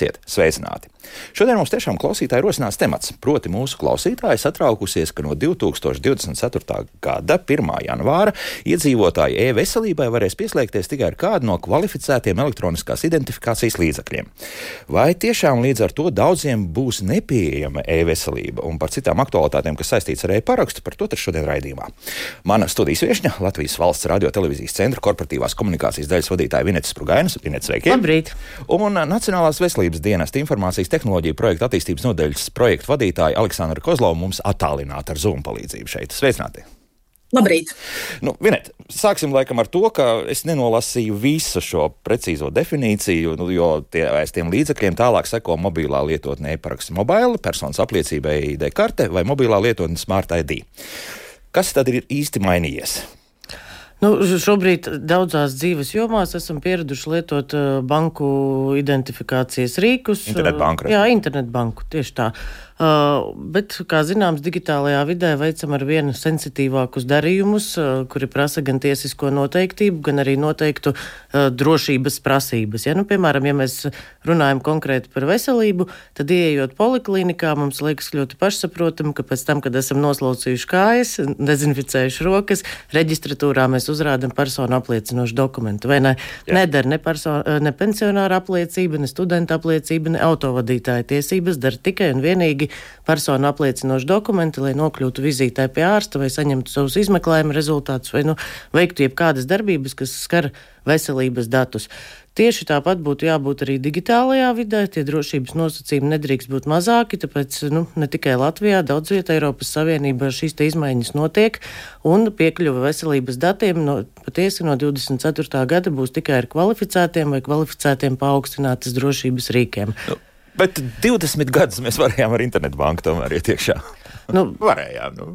kā labāk dzīvot. Esiet sveicināti! Šodien mums tiešām klausītāji rosinās temats. Proti, mūsu klausītāji satraukusies, ka no 2024. gada 1. janvāra iedzīvotāji e-veselībai varēs pieslēgties tikai ar kādu no kvalificētiem elektroniskās identifikācijas līdzakļiem. Vai tiešām līdz ar to daudziem būs nepieejama e-veselība un par citām aktualitātēm, kas saistīts ar e-parakstu, par to šodien raidījumā. Mana studijas viesņa Latvijas valsts radio televīzijas centra korporatīvās komunikācijas daļas vadītāja Vinets Sprugainas. Vinets, sveiki! Labrīt! Un Nacionālās veselības dienesta informācijas tehnoloģiju projekta attīstības nodaļas projektu vadītāja Aleksandra Kozlova mums attālināta ar Zoom palīdzību šeit. Sveicināti! Labrīt! Nu, Vinet, sāksim laikam ar to, ka es nenolasīju visu šo precīzo definīciju, nu, jo tie, aiz tiem līdzekļiem tālāk seko mobilā lietotne e-paraksts mobila, personas apliecība ID karte vai mobilā lietotne Smart ID. Kas tad ir īsti mainījies? Nu, šobrīd daudzās dzīves jomās esam pieraduši lietot banku identifikācijas rīkus. Internetbanku. Jā, internetbanku, tieši tā. Uh, bet, kā zināms, digitālajā vidē veicam ar vienu sensitīvākus darījumus, uh, kuri prasa gan tiesisko noteiktību, gan arī noteiktu uh, drošības prasības. Ja, nu, piemēram, ja mēs runājam konkrēti par veselību, tad ieejot poliklinikā, mums liekas ļoti pašsaprotami, ka pēc tam, kad esam noslaucījuši kājas, dezinficējuši rokas, reģistratūrā mēs uzrādam personu apliecinošu dokumentu. Vai ne? Jā. Nedara ne, perso, ne pensionāra apliecība, ne studenta apliecība, ne autovadītāja tiesības, dara tikai un vienīgi personu apliecinošu dokumentu, lai nokļūtu vizītē pie ārsta vai saņemtu savus izmeklējuma rezultātus vai nu, veiktu jebkādas darbības, kas skar veselības datus. Tieši tāpat būtu jābūt arī digitālajā vidē. Tie drošības nosacījumi nedrīkst būt mazāki, tāpēc nu, ne tikai Latvijā, daudz vietā Eiropas Savienībā šīs izmaiņas notiek, un piekļuva veselības datiem no, patiesi no 24. gada būs tikai ar kvalificētiem vai kvalificētiem paaugstinātas drošības rīkiem. Nu. Bet 20 gadus mēs varējām ar internetbanku tomēr iet iekšā. Nu, varējām. Nu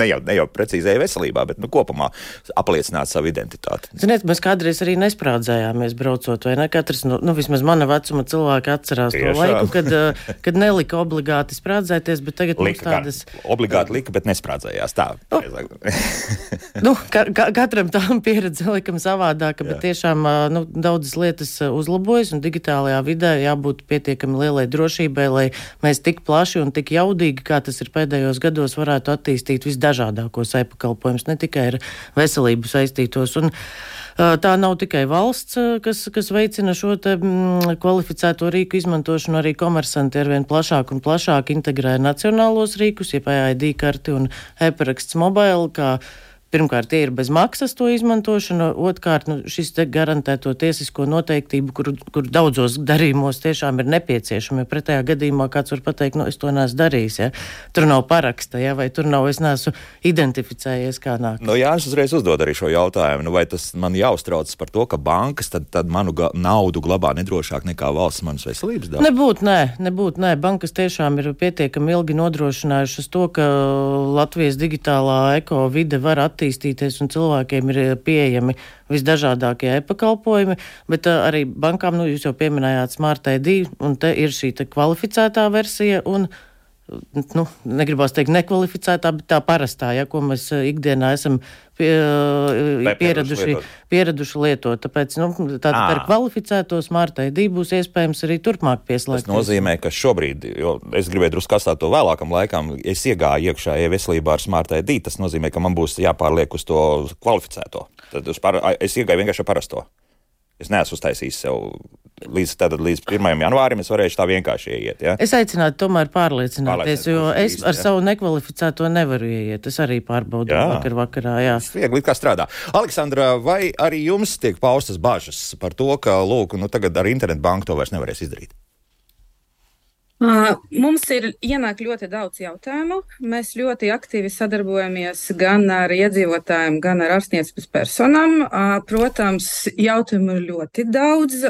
ne jau, ne jau precīzi e-veselībā, bet nu, kopumā apliecināt savu identitāti. Ziniet, mēs kādreiz arī nesprādzējāmies braucot, vai ne? Katrs, nu, nu vismaz mana vecuma cilvēki atcerās Tiešām. to laiku, kad, eh, kad nelika obligāti sprādzēties, bet tagad lika, mums tādas. Obligāti lika, bet nesprādzējās tā. Nu, nu, ka, ka, katram tām pieredze likam savādāka, bet Jā. tiešām eh, nu, daudzas lietas eh, uzlabojas un digitālajā vidē jābūt pietiekami lielai drošībai, lai mēs tik plaši un tik jaudīgi, kā tas ir pēdējos gados, varētu attīstīt visdārgāk visdažādākos e-pakalpojumus, ne tikai ar veselību saistītos. Un, Tā nav tikai valsts, kas, kas veicina šo te, mm, kvalificēto rīku izmantošanu, arī komersanti arvien plašāk un plašāk integrē nacionālos rīkus, jeb AID karti un e-paraksts mobile, kā Pirmkārt, tie ir bez maksas to izmantošana, otrkārt, nu, šis te garantē to tiesisko noteiktību, kur, kur daudzos darījumos tiešām ir nepieciešama. Ja pretējā gadījumā kāds var pateikt, nu, es to neesmu darījis, ja tur nav paraksta, ja, vai tur nav, es neesmu identificējies kā nāk. Nu, jā, es uzreiz uzdod arī šo jautājumu, nu, vai tas man jāuztrauc par to, ka bankas tad, tad manu naudu glabā nedrošāk nekā valsts manas veselības dārza? Nebūt, nē, nebūt, nē. Bankas tiešām ir pietiekami ilgi nodrošinājušas to, ka Latvijas digitālā eko vide var attīstīties attīstīties un cilvēkiem ir eh, pieejami visdažādākie e-pakalpojumi, bet uh, arī bankām, nu, jūs jau pieminējāt Smart ID, un te ir šī te kvalificētā versija un nu, negribās teikt nekvalificētā, bet tā parastā, ja, ko mēs eh, ikdienā esam pie, eh, pieraduši, lietot. pieraduši lietot. Tāpēc nu, tātad ar kvalificēto smart ID būs iespējams arī turpmāk pieslēgties. Tas nozīmē, ka šobrīd, jo es gribēju drusku atstāt to vēlākam laikam, es iegāju iekšā e-veselībā ar smart ID, tas nozīmē, ka man būs jāpārliek uz to kvalificēto. Tad par, es iegāju vienkārši ar parasto. Es neesmu uztaisījis sev līdz, tātad, līdz 1. janvārim, es varēšu tā vienkārši ieiet. Ja? Es aicinātu tomēr pārliecināties, jo es ar savu nekvalificēto nevaru ieiet. Es arī pārbaudu vakar vakarā. Jā. Tas viegli kā strādā. Aleksandra, vai arī jums tiek paustas bažas par to, ka, lūk, nu tagad ar internetbanku to vairs nevarēs izdarīt? Mums ir ienāk ļoti daudz jautājumu. Mēs ļoti aktīvi sadarbojamies gan ar iedzīvotājiem, gan ar ārstniecības personām. Protams, jautājumu ir ļoti daudz,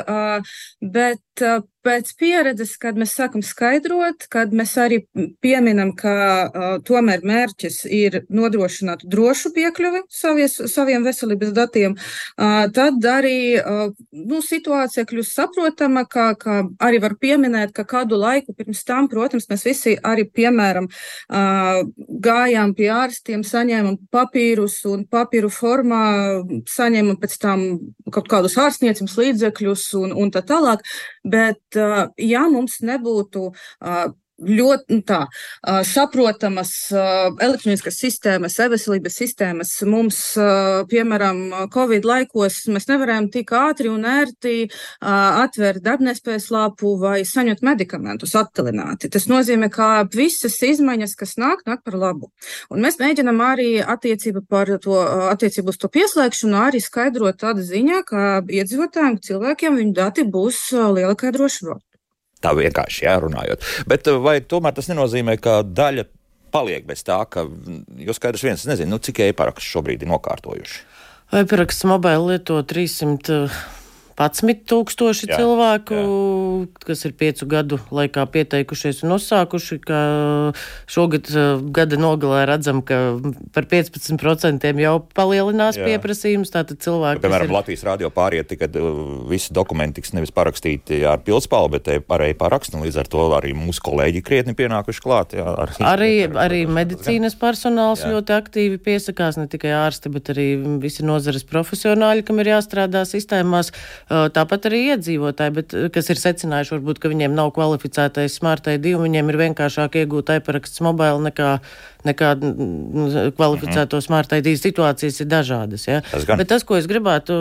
bet pēc pieredzes, kad mēs sākam skaidrot, kad mēs arī pieminam, ka uh, tomēr mērķis ir nodrošināt drošu piekļuvi savies, saviem veselības datiem, uh, tad arī uh, nu, situācija kļūst saprotama, ka, ka arī var pieminēt, ka kādu laiku pirms tam, protams, mēs visi arī, piemēram, uh, gājām pie ārstiem, saņēmām papīrus un papīru formā saņēmām pēc tam kaut kādus ārstniecības līdzekļus un, un tā tālāk. Bet, ja mums nebūtu ļoti nu, tā, saprotamas elektroniskas sistēmas, e-veselības sistēmas. Mums, piemēram, Covid laikos mēs nevarējām tik ātri un ērti atvērt darbnespējas lapu vai saņemt medikamentus attalināti. Tas nozīmē, ka visas izmaiņas, kas nāk, nāk par labu. Un mēs mēģinam arī attiecību par to, attiecību uz to pieslēgšanu arī skaidrot tāda ziņā, ka iedzīvotājiem, cilvēkiem viņu dati būs lielākai drošībā. Tā vienkārši jārunājot. Bet eh, vai tomēr tas nenozīmē, ka daļa paliek bez tā, ka, jo skaidrs viens, nezinu, nu, cik e-paraksts šobrīd ir nokārtojuši? E-paraksts mobili lieto 300 11,000 cilvēku, jā. kas ir piecu gadu laikā pieteikušies un uzsākuši. Šogad eh, gada nogalē redzam, ka par 15% jau palielinās jā. pieprasījums. Tātad cilvēki. Piemēram, ir... Latvijas rādio pāriet, kad uh, visi dokumenti tiks nevis parakstīti ar pildspalvu, bet ar e-parakstu. Līdz ar to arī mūsu kolēģi krietni pienākuši klāt. Jā, ar... Arī, arī medicīnas personāls jā. ļoti aktīvi piesakās, ne tikai ārsti, bet arī visi nozares profesionāļi, kam ir jāstrādā sistēmās. Tāpat arī iedzīvotāji, bet, kas ir secinājuši, varbūt, ka viņiem nav kvalificētais smart ID, un viņiem ir vienkāršāk iegūt iParaksts mobili nekā, nekā kvalificēto mm -hmm. smart ID. Situācijas ir dažādas. Ja? Tas gan. bet tas, ko es gribētu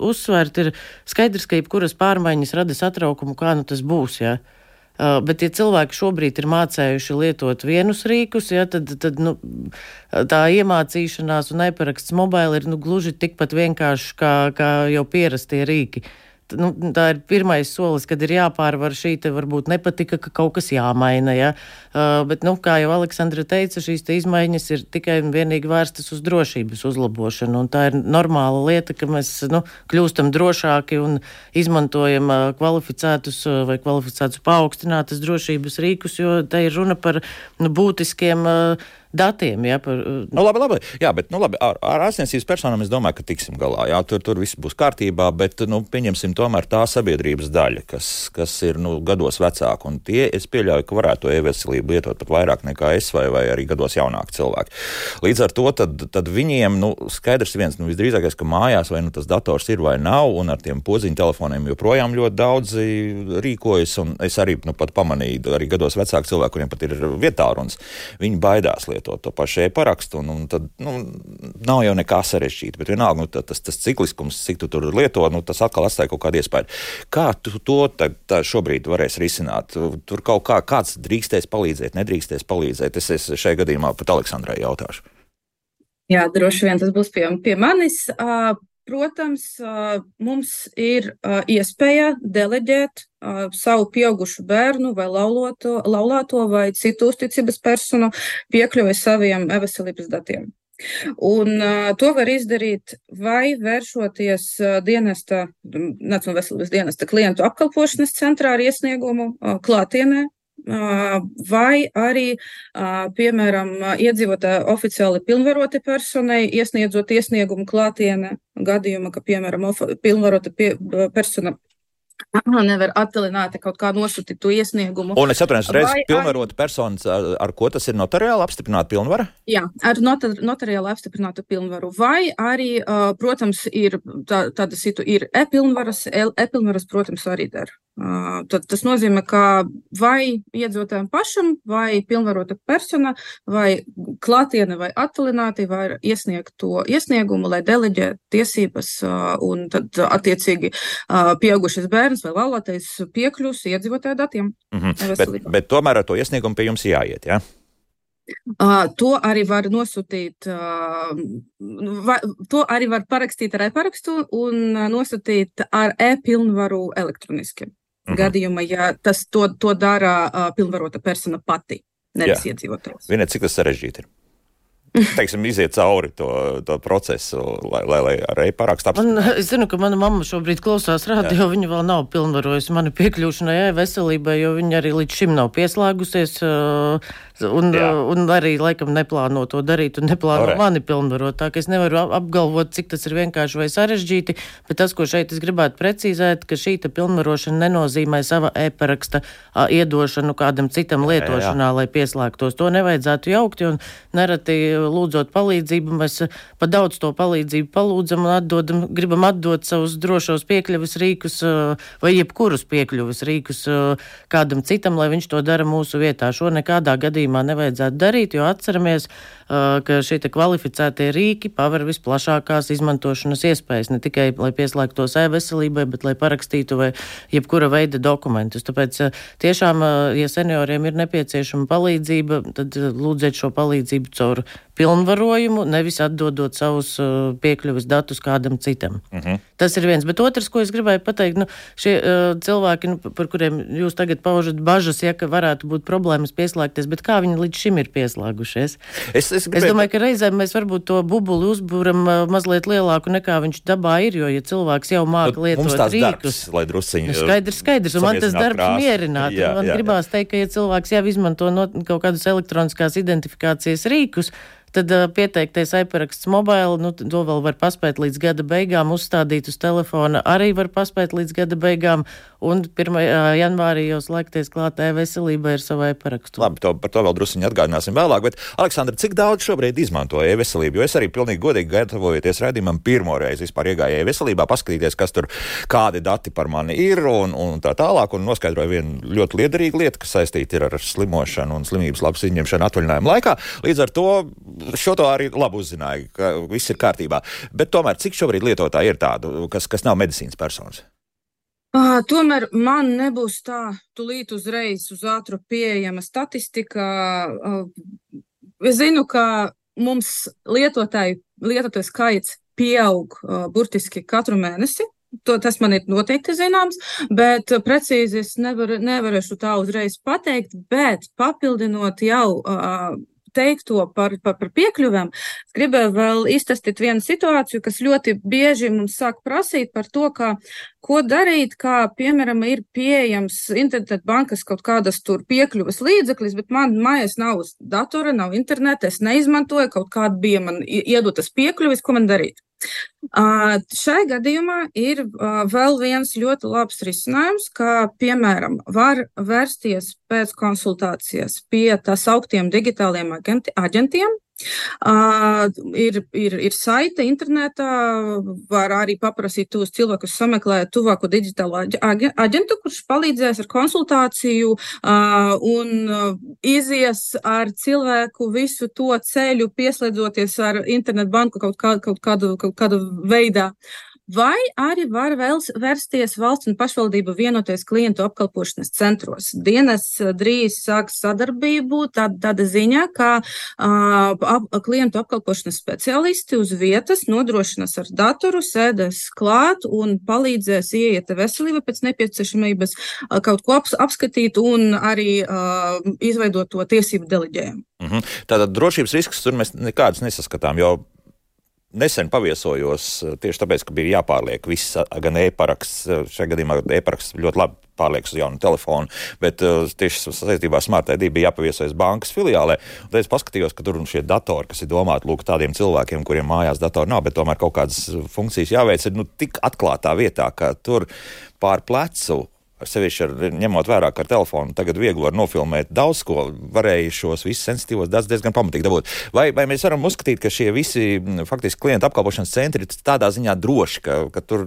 uzsvērt, ir skaidrs, ka jebkuras pārmaiņas rada satraukumu, kā nu tas būs. Ja? Uh, bet, ja cilvēki šobrīd ir mācējuši lietot vienus rīkus, ja, tad, tad nu, tā iemācīšanās un neparaksts mobili ir nu, gluži tikpat vienkārši kā, kā jau pierastie rīki. Uh, nu, tā ir pirmais solis, kad ir jāpārvar šī te varbūt nepatika, ka kaut kas jāmaina. Ja? Uh, bet, nu, kā jau Aleksandra teica, šīs te izmaiņas ir tikai un vienīgi vērstas uz drošības uzlabošanu. Tā ir normāla lieta, ka mēs nu, kļūstam drošāki un izmantojam uh, kvalificētus uh, vai kvalificētus paaugstinātas drošības rīkus, jo te ir runa par nu, būtiskiem. Uh, datiem. Ja, par, uh, nu, labi, labi. Jā, bet nu, labi, ar, ar ārstniecības personām es domāju, ka tiksim galā. Jā, tur, tur viss būs kārtībā, bet nu, pieņemsim tomēr tā sabiedrības daļa, kas, kas ir nu, gados vecāka. Un tie, es pieļauju, ka varētu to e-veselību lietot pat vairāk nekā es vai, vai arī gados jaunāki cilvēki. Līdz ar to tad, tad viņiem nu, skaidrs viens, nu, visdrīzākais, ka mājās vai nu, tas dators ir vai nav, un ar tiem podziņu telefoniem joprojām ļoti daudzi rīkojas. Es arī nu, pamanīju, arī gados vecāki cilvēki, kuriem pat ir vietā runas, viņi baidās lietot lietot to pašu e-parakstu, un, un tad nu, nav jau nekā sarežģīta. Bet vienalga, nu, tas, tas cikliskums, cik tu tur lieto, nu, tas atkal atstāja kaut kādu iespēju. Kā tu to tā, tā šobrīd varēsi risināt? Tur kaut kā kāds drīkstēs palīdzēt, nedrīkstēs palīdzēt. Es, es šajā gadījumā pat Aleksandrai jautāšu. Jā, droši vien tas būs pie, pie manis. Protams, mums ir iespēja deleģēt savu pieaugušu bērnu vai laulāto, laulāto vai citu uzticības personu piekļuvi saviem e-veselības datiem. Un uh, to var izdarīt vai vēršoties uh, dienesta, Nacionālās veselības dienesta klientu apkalpošanas centrā ar iesniegumu uh, klātienē, vai arī, piemēram, iedzīvotāja oficiāli pilnvaroti personai iesniedzot iesniegumu klātienē gadījumā, ka, piemēram, pilnvarota pie, persona nevar atdalināt kaut kā nosūtīt to iesniegumu. Un es atvainojos, reiz vai, pilnvarota personas, ar, ar ko tas ir notariāli apstiprināta pilnvara? Jā, ar notar, notariāli apstiprinātu pilnvaru. Vai arī, protams, ir tā, tāda situ, ir e-pilnvaras, e-pilnvaras, protams, arī der. Tad tas nozīmē, ka vai iedzīvotājiem pašam, vai pilnvarota persona, vai klātiene, vai attalināti var iesniegt to iesniegumu, lai deleģē tiesības, un tad attiecīgi pieaugušas bērns bērns vai laulātais piekļūs iedzīvotāju datiem. Mm -hmm. bet, bet tomēr ar to iesniegumu pie jums jāiet. Ja? Uh, to arī var nosūtīt, uh, va, to arī var parakstīt ar e-parakstu un nosūtīt ar e-pilnvaru elektroniski. Mhm. Gadījumā, ja tas to, to dara uh, pilnvarota persona pati, nevis iedzīvotājs. Vienēt, cik tas sarežģīti ir? Teiksim, iziet cauri to, to procesu, lai, lai, lai arī parakstu apstiprinātu. Es zinu, ka mana mamma šobrīd klausās radio, Jā. viņa vēl nav pilnvarojusi mani piekļūšanai e-veselībai, jo viņa arī līdz šim nav pieslēgusies. Uh, Un, Jā. un arī laikam neplāno to darīt un neplāno Ore. mani pilnvarot. Tā ka es nevaru apgalvot, cik tas ir vienkārši vai sarežģīti, bet tas, ko šeit es gribētu precīzēt, ka šī pilnvarošana nenozīmē sava e-paraksta iedošanu kādam citam lietošanā, jā, jā. lai pieslēgtos. To nevajadzētu jaukt, un nereti lūdzot palīdzību, mēs pa daudz to palīdzību palūdzam un atdodam, gribam atdot savus drošos piekļuvis rīkus vai jebkurus piekļuvis rīkus kādam citam, lai viņš to dara mūsu vietā. Šo nekādā gadījumā nevajadzētu darīt, jo atceramies, ka šie kvalificētie rīki paver visplašākās izmantošanas iespējas, ne tikai lai pieslēgtos e-veselībai, bet lai parakstītu vai jebkura veida dokumentus. Tāpēc tiešām, ja senioriem ir nepieciešama palīdzība, tad lūdziet šo palīdzību caur pilnvarojumu, nevis atdodot savus piekļuvis datus kādam citam. Uh mhm. -huh. Tas ir viens. Bet otrs, ko es gribēju pateikt, nu, šie uh, cilvēki, nu, par kuriem jūs tagad paužat bažas, ja ka varētu būt problēmas pieslēgties, bet kā viņi līdz šim ir pieslēgušies? Es es, gribēju... es domāju, ka reizēm mēs varbūt to bubuli uzbūram uh, mazliet lielāku nekā viņš dabā ir, jo, ja cilvēks jau māca lietot rīkus, darbs, lai drusciņi. Nu, skaidrs, skaidrs, un man tas darbs krāsu. mierināt. Jā, man jā, gribās jā. teikt, ka, ja cilvēks jau izmanto no, kaut kādus elektroniskās identifikācijas rīkus, Tad uh, pieteiktais iParaksts mobile, nu, to vēl var paspēt līdz gada beigām, uzstādīt uz telefona arī var paspēt līdz gada beigām, un 1. janvārī jau slēgties klāt e-veselībai ar savu e-parakstu. Labi, to, par to vēl druskuņi atgādināsim vēlāk, bet, Aleksandra, cik daudz šobrīd izmanto e-veselību? Jo es arī pilnīgi godīgi gatavojoties raidījumam pirmo reizi vispār iegāju e-veselībā, paskatīties, kas tur, kādi dati par mani ir un, un tā tālāk, un noskaidroju vienu ļoti liederīgu lietu, kas saistīta ar slimošanu un slimības labas izņemšanu atvaļinājuma laikā. Līdz ar to šo to arī labi uzzināju, ka viss ir kārtībā. Bet tomēr, cik šobrīd lietotāji ir tādu, kas, kas nav medicīnas personas? Uh, tomēr man nebūs tā, tūlīt uzreiz uz ātru pieejama statistika. Uh, es zinu, ka mums lietotāju, lietotāju skaits pieaug uh, burtiski katru mēnesi. To, tas man ir noteikti zināms, bet precīzi es nevar, nevarēšu tā uzreiz pateikt, bet papildinot jau uh, teikto par, par, par piekļuvēm, gribēju vēl iztestīt vienu situāciju, kas ļoti bieži mums sāk prasīt par to, kā, ko darīt, kā, piemēram, ir pieejams internetbankas kaut kādas tur piekļuvas līdzeklis, bet man mājās nav datora, nav interneta, es neizmantoju, kaut kāda bija man iedotas piekļuvis, ko man darīt. Šai gadījumā ir vēl viens ļoti labs risinājums, ka, piemēram, var vērsties pēc konsultācijas pie tā sauktiem digitāliem aģentiem, Uh, ir, ir, ir saite internetā, var arī paprasīt tos cilvēkus sameklēt tuvāko digitālo aģentu, kurš palīdzēs ar konsultāciju uh, un izies ar cilvēku visu to ceļu, pieslēdzoties ar internetu banku kaut, kā, kaut, kādu, kaut kādu veidā. Vai arī var vērsties valsts un pašvaldību vienoties klientu apkalpošanas centros. Dienas eh, drīz sāks sadarbību, tā, tāda ziņa, ka uh, ap, klientu apkalpošanas speciālisti uz vietas nodrošinās ar datoru, sēdēs klāt un palīdzēs ieiet veselība pēc nepieciešamības uh, kaut ko aps, apskatīt un arī uh, izveidot to tiesību deleģējumu. Mm -hmm. Tātad drošības risks tur mēs nekādus nesaskatām, jo nesen paviesojos eh, tieši tāpēc, ka bija jāpārliek viss, gan e-paraksts, eh, šajā gadījumā e-paraksts ļoti labi pārlieks uz jaunu telefonu, bet uh, tieši saistībā ar Smart ID bija jāpaviesojas bankas filiālē. Tad es paskatījos, ka tur šie datori, kas ir domāti lūk tādiem cilvēkiem, kuriem mājās datori nav, bet tomēr kaut kādas funkcijas jāveic, ir nu, tik atklātā vietā, ka tur pār plecu Sevišķi ar, ņemot vērā, ka ar telefonu tagad viegli var nofilmēt daudz ko, varēja šos visus sensitīvos datus diezgan pamatīgi dabūt. Vai, vai mēs varam uzskatīt, ka šie visi faktiski klientu apkalpošanas centri ir tādā ziņā droši, ka, ka tur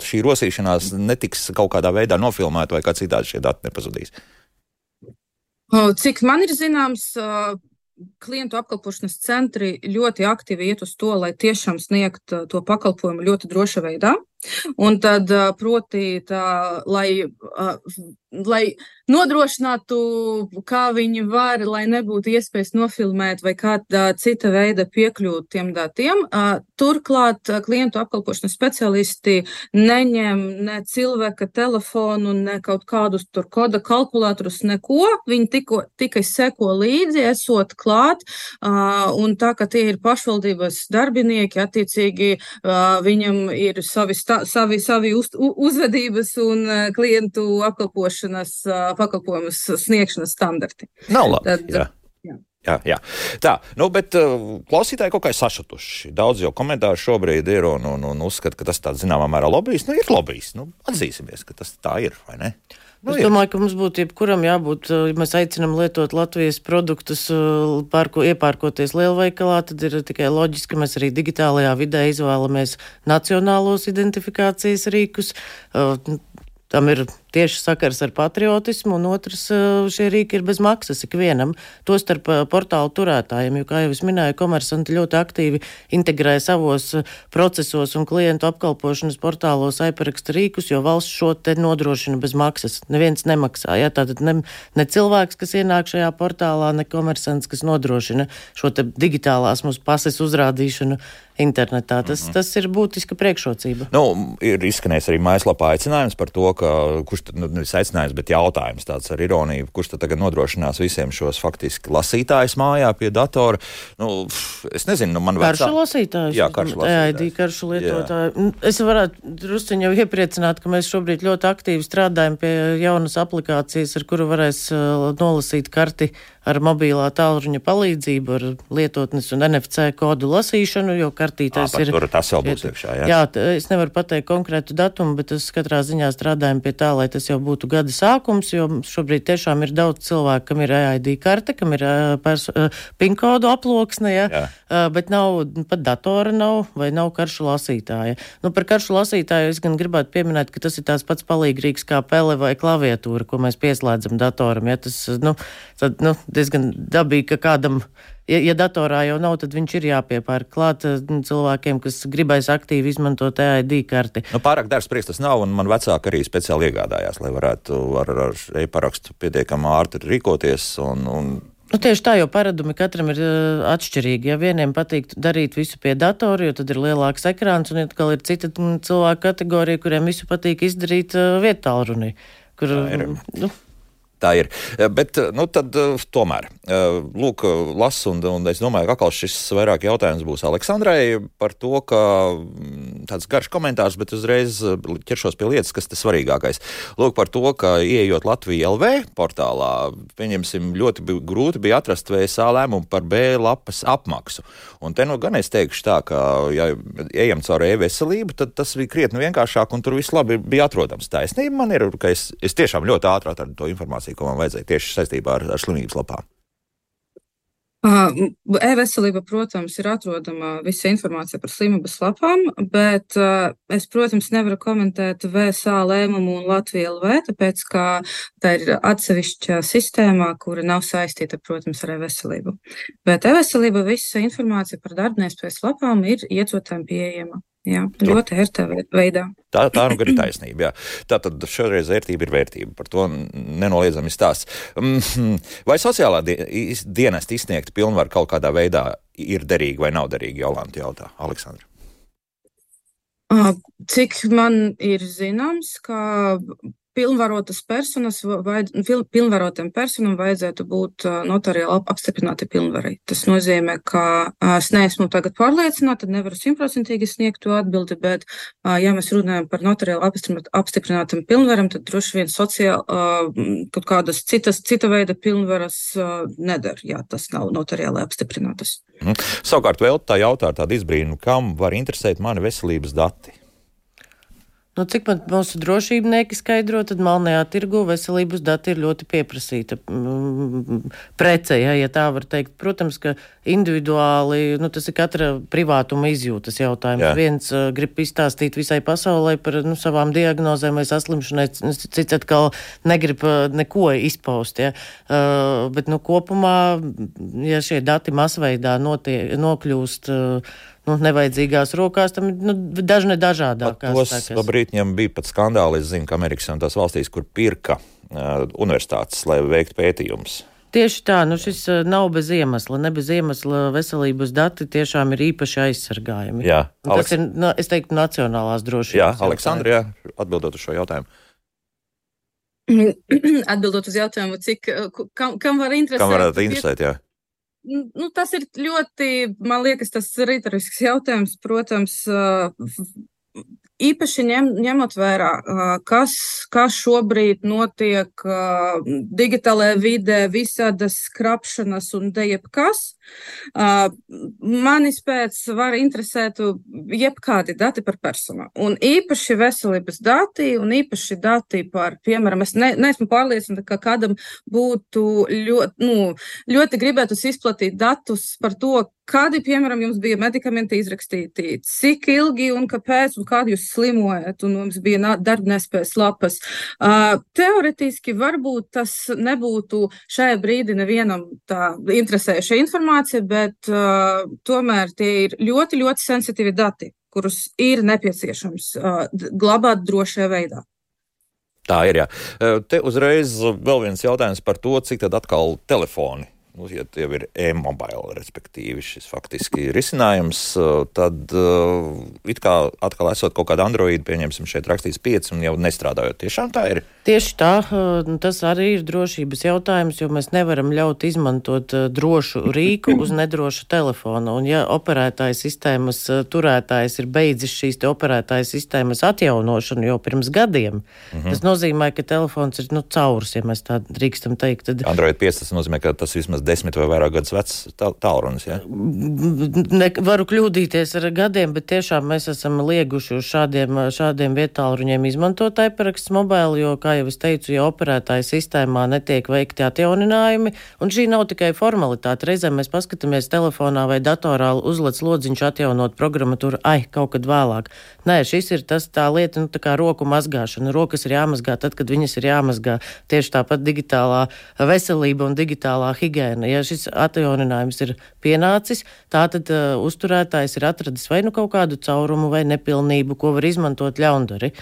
šī rosīšanās netiks kaut kādā veidā nofilmēta vai kā citādi šie dati nepazudīs? Cik man ir zināms, klientu apkalpošanas centri ļoti aktīvi iet uz to, lai tiešām sniegt to pakalpojumu ļoti droša veidā. Un tad, proti, tā, lai, lai nodrošinātu, kā viņi var, lai nebūtu iespējas nofilmēt vai kāda cita veida piekļūt tiem datiem. Turklāt klientu apkalpošanas speciālisti neņem ne cilvēka telefonu, ne kaut kādus tur koda kalkulatorus, neko. Viņi tiko, tikai seko līdzi, esot klāt, un tā, ka tie ir pašvaldības darbinieki, attiecīgi viņam ir savi stāsti tā, savi, savi uz, uzvedības un klientu apkalpošanas pakalpojumus sniegšanas standarti. Nav labi. Tad, jā. Jā. Jā. Tā, nu, bet uh, klausītāji kaut kā ir sašutuši. Daudz jau komentāru šobrīd ir un, un, un uzskata, ka tas tāds zināmā mērā lobbyis. Nu, ir lobbyis. Nu, atzīsimies, ka tas tā ir, vai ne? Nu, es domāju, ka mums būtu jebkuram jābūt, ja mēs aicinām lietot Latvijas produktus, pārko, iepārkoties lielveikalā, tad ir tikai loģiski, ka mēs arī digitālajā vidē izvēlamies nacionālos identifikācijas rīkus. Tam ir tieši sakars ar patriotismu, un otrs šie rīki ir bez maksas ikvienam, tostarp portālu turētājiem, jo, kā jau es minēju, komersanti ļoti aktīvi integrē savos procesos un klientu apkalpošanas portālos aiparaksta rīkus, jo valsts šo te nodrošina bez maksas. Neviens nemaksā, ja tātad ne, ne cilvēks, kas ienāk šajā portālā, ne komersants, kas nodrošina šo te digitālās mūsu pases uzrādīšanu internetā. Tas, mm -hmm. tas ir būtiska priekšrocība. Nu, ir izskanējis arī mājaslapā aicinājums par to, ka kurš tad, nu, nevis aicinājums, bet jautājums tāds ar ironiju, kurš tad tagad nodrošinās visiem šos faktiski lasītājus mājā pie datora. Nu, es nezinu, nu, man vajag. Karšu lasītājus. Jā, karšu lasītājus. Jā, karšu lietotāju. Jā. Es varētu drusciņi jau iepriecināt, ka mēs šobrīd ļoti aktīvi strādājam pie jaunas aplikācijas, ar kuru varēs uh, nolasīt karti ar mobilā tālruņa palīdzību, ar lietotnes un NFC kodu lasīšanu, jo kartītais à, ir. Tur tas vēl būs iekšā, jā. Jā, es nevaru pateikt konkrētu datumu, bet es katrā ziņā strādājam pie tā, lai tas jau būtu gada sākums, jo šobrīd tiešām ir daudz cilvēku, kam ir EID karte, kam ir PIN kodu aploksne, ja, jā. bet nav pat datora nav vai nav karšu lasītāja. Nu, par karšu lasītāju es gan gribētu pieminēt, ka tas ir tās pats palīgrīgs kā pele vai klaviatūra, ko mēs pieslēdzam datoram. Ja, tas, nu, tad, nu, diezgan dabīgi, ka kādam, ja, ja datorā jau nav, tad viņš ir jāpiepērk klāt eh, cilvēkiem, kas gribēs aktīvi izmantot EID karti. Nu, pārāk darbs prieks tas nav, un man vecāki arī speciāli iegādājās, lai varētu ar, ar e-parakstu pietiekami ātri rīkoties. Un, un Nu, tieši tā, jo paradumi katram ir uh, atšķirīgi. Ja vieniem patīk darīt visu pie datora, jo tad ir lielāks ekrāns, un atkal ir cita cilvēku kategorija, kuriem visu patīk izdarīt uh, vietālrunī. Kur, nu, Tā ir. Eh, bet, eh, nu, tad, eh, tomēr, lūk, lasu, un, un es domāju, ka atkal šis vairāk jautājums būs Aleksandrai par to, ka mm, tāds garš komentārs, bet uzreiz ķeršos pie lietas, kas ir svarīgākais. Lūk, par to, ka ieejot Latvijas LV portālā, pieņemsim, ļoti bija, grūti bija atrast VSA lēmumu par B lapas apmaksu. Un te nu gan es teikšu tā, ka, ja ejam caur e-veselību, tad tas bija krietni vienkāršāk, un tur viss labi bija atrodams. Taisnība man ir, ka es, es tiešām ļoti ātri atradu to informāciju informāciju, ko man vajadzēja tieši saistībā ar, ar slimības lapām? E-veselība, protams, ir atrodama visa informācija par slimības lapām, bet es, protams, nevaru komentēt VSA lēmumu un Latviju LV, tāpēc, ka tā ir atsevišķa sistēmā, kura nav saistīta, protams, ar e-veselību. Bet e-veselība visa informācija par darbnespējas lapām ir iecotām pieejama. Jā, ļoti ērtā veidā. Tā, tā nu ir taisnība. Jā. Tā tad šoreiz vērtība ir vērtība. Par to nenoliedzami stāsts. Mm, vai sociālā dienesta izsniegta pilnvaru kaut kādā veidā ir derīga vai nav derīga? Jolanta jautā, Aleksandra. Cik man ir zināms, ka pilnvarotas personas, vai, pilnvarotam personam vajadzētu būt notariāli apstiprināti pilnvarai. Tas nozīmē, ka es neesmu tagad pārliecināta, nevaru simtprocentīgi sniegt to atbildi, bet, ja mēs runājam par notariāli apstiprinātam pilnvaram, tad droši vien sociāli kaut kādas citas, cita veida pilnvaras nedara, ja tas nav notariāli apstiprinātas. Mm. Savukārt vēl tā jautā tādu izbrīnu, kam var interesēt mani veselības dati? Nu, cik man mūsu drošībnieki skaidro, tad malnajā tirgu veselības dati ir ļoti pieprasīta mm, prece, ja, ja tā var teikt. Protams, ka individuāli, nu, tas ir katra privātuma izjūtas jautājums. Jā. Viens uh, grib izstāstīt visai pasaulē par nu, savām diagnozēm vai saslimšanai, cits atkal negrib uh, neko izpaust. Ja? Uh, bet nu, kopumā, ja šie dati masveidā notie, nokļūst. Uh, nu, nevajadzīgās rokās, tam nu, daži ne dažādākās. Tos labrītņiem bija pat skandāli, es zinu, ka Amerikas un tās valstīs, kur pirka uh, universitātes, lai veiktu pētījumus. Tieši tā, nu šis nav bez iemesla. Ne bez iemesla veselības dati tiešām ir īpaši aizsargājami. Jā, Aleks... tas ir, nu, es teiktu, nacionālās drošības. Jā, Aleksandrija, atbildot uz šo jautājumu. Atbildot uz jautājumu, cik, kam, kam var interesēt? Kam varētu interesēt, jā. Nu, tas ir ļoti, man liekas, tas ritorisks jautājums. Protams, īpaši ņem, ņemot vērā, kas, kas šobrīd notiek digitālajā vidē, visādas skrapšanas un dejebkas, manis pēc var interesēt jebkādi dati par personu. Un īpaši veselības dati un īpaši dati par, piemēram, es ne, neesmu pārliecināta, ka kādam būtu ļoti, nu, ļoti gribētos izplatīt datus par to, Kādi, piemēram, jums bija medikamenti izrakstīti, cik ilgi un kāpēc, un kādi jūs slimojat, un jums bija darbnespējas lapas? Uh, teoretiski varbūt tas nebūtu šajā brīdī nevienam tā interesējuša informācija, bet uh, tomēr tie ir ļoti, ļoti sensitīvi dati, kurus ir nepieciešams uh, glabāt drošajā veidā. Tā ir. Jā. Te uzreiz vēl viens jautājums par to, cik tad atkal telefoni nu, ja jau ir e-mobile, respektīvi šis faktiski risinājums, eh, tad uh, it kā atkal esot kaut kāda Android, pieņemsim, šeit rakstīts 5 un jau nestrādājot. Tiešām tā ir. Tieši tā, eh, tas arī ir drošības jautājums, jo mēs nevaram ļaut izmantot drošu rīku uz nedrošu telefonu. Un ja operētāja sistēmas turētājs ir beidzis šīs operētāja sistēmas atjaunošanu jau pirms gadiem, -hmm. tas nozīmē, ka telefons ir nu, caurs, ja mēs tā drīkstam teikt. Tad... Android 5 tas nozīmē, ka tas vismaz desmit vai vairāk gadus vecs tālrunis. Ja? Ne, varu kļūdīties ar gadiem, bet tiešām mēs esam lieguši uz šādiem, šādiem vietālruņiem izmantot iparaksts mobili, jo, kā jau es teicu, ja operētāja sistēmā netiek veikti atjauninājumi, un šī nav tikai formalitāte. Reizēm mēs paskatāmies telefonā vai datorā uzlec lodziņš atjaunot programmatūru, ai, kaut kad vēlāk. Nē, šis ir tas tā lieta, nu, tā kā roku mazgāšana. Rokas ir jāmazgā tad, kad viņas ir jāmazgā. Tieši tāpat digitālā veselība un digitālā higiēna. Ja šis atjauninājums ir pienācis, tātad uh, uzturētājs ir atradis vai nu kaut kādu caurumu vai nepilnību, ko var izmantot ļaundari.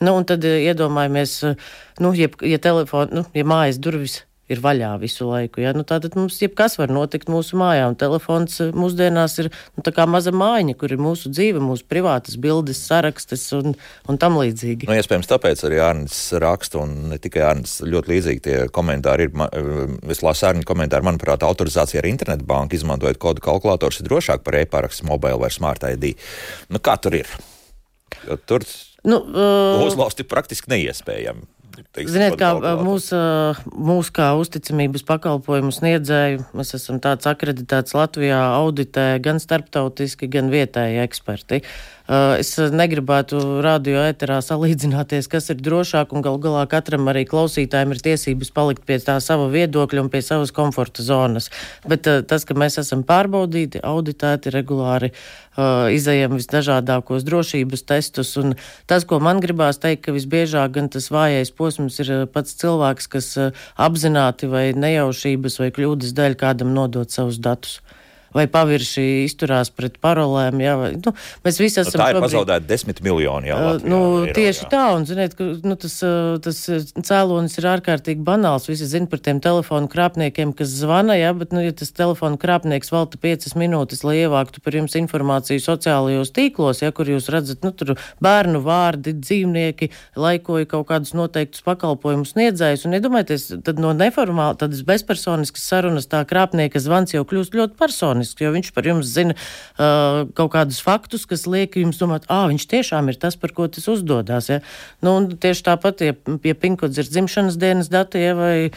Nu, un tad uh, iedomājamies, uh, nu, ja, ja telefona, nu, ja mājas durvis ir vaļā visu laiku. Ja? Nu, tātad mums jebkas var notikt mūsu mājā, un telefons eh, mūsdienās ir nu, tā kā maza mājiņa, kur ir mūsu dzīve, mūsu privātas bildes, sarakstes un, un tam līdzīgi. Nu, iespējams, tāpēc arī Arnis raksta, un ne tikai Arnis, ļoti līdzīgi tie komentāri ir. Eh, es lasu Arni komentāru, manuprāt, autorizācija ar internetbanku izmantojot kodu kalkulators ir drošāk par e-parakstu, mobile vai smart ID. Nu, kā tur ir? Jo tur nu, uh, uzlauzt ir praktiski neiespējami. Teiksim, Ziniet, kā mūsu mūs kā uzticamības pakalpojumu sniedzēju, mēs esam tāds akreditēts Latvijā auditē gan starptautiski, gan vietēji eksperti. Es negribētu radio ēterā salīdzināties, kas ir drošāk, un gal galā katram arī klausītājiem ir tiesības palikt pie tā sava viedokļa un pie savas komforta zonas. Bet tas, ka mēs esam pārbaudīti, auditēti regulāri, izējam visdažādākos drošības testus, un tas, ko man gribās teikt, ka visbiežāk gan tas vājais posms ir pats cilvēks, kas apzināti vai nejaušības vai kļūdas dēļ kādam nodot savus datus vai pavirši izturās pret parolēm. Jā, vai, nu, mēs visi esam. Nu, tā ir šobrīd... pazaudēta desmit miljoni. Jā, Latvijā, nu, eiro, tieši jā. tā, un ziniet, ka nu, tas, tas cēlonis ir ārkārtīgi banāls. Visi zina par tiem telefonu krāpniekiem, kas zvana, jā, bet, nu, ja tas telefonu krāpnieks velta piecas minūtes, lai ievāktu par jums informāciju sociālajos tīklos, ja kur jūs redzat, nu, tur bērnu vārdi, dzīvnieki, laikoja kaut kādus noteiktus pakalpojumus sniedzējus, un iedomājieties, tad no neformāla, tādas bezpersoniskas sarunas tā krāpnieka zvans jau kļūst ļoti personisks jo viņš par jums zina uh, kaut kādus faktus, kas liek jums domāt, ah, viņš tiešām ir tas, par ko tas uzdodas. Ja? Nu, tieši tāpat, ja, ja pinkods ir dzimšanas dienas dati, ja, vai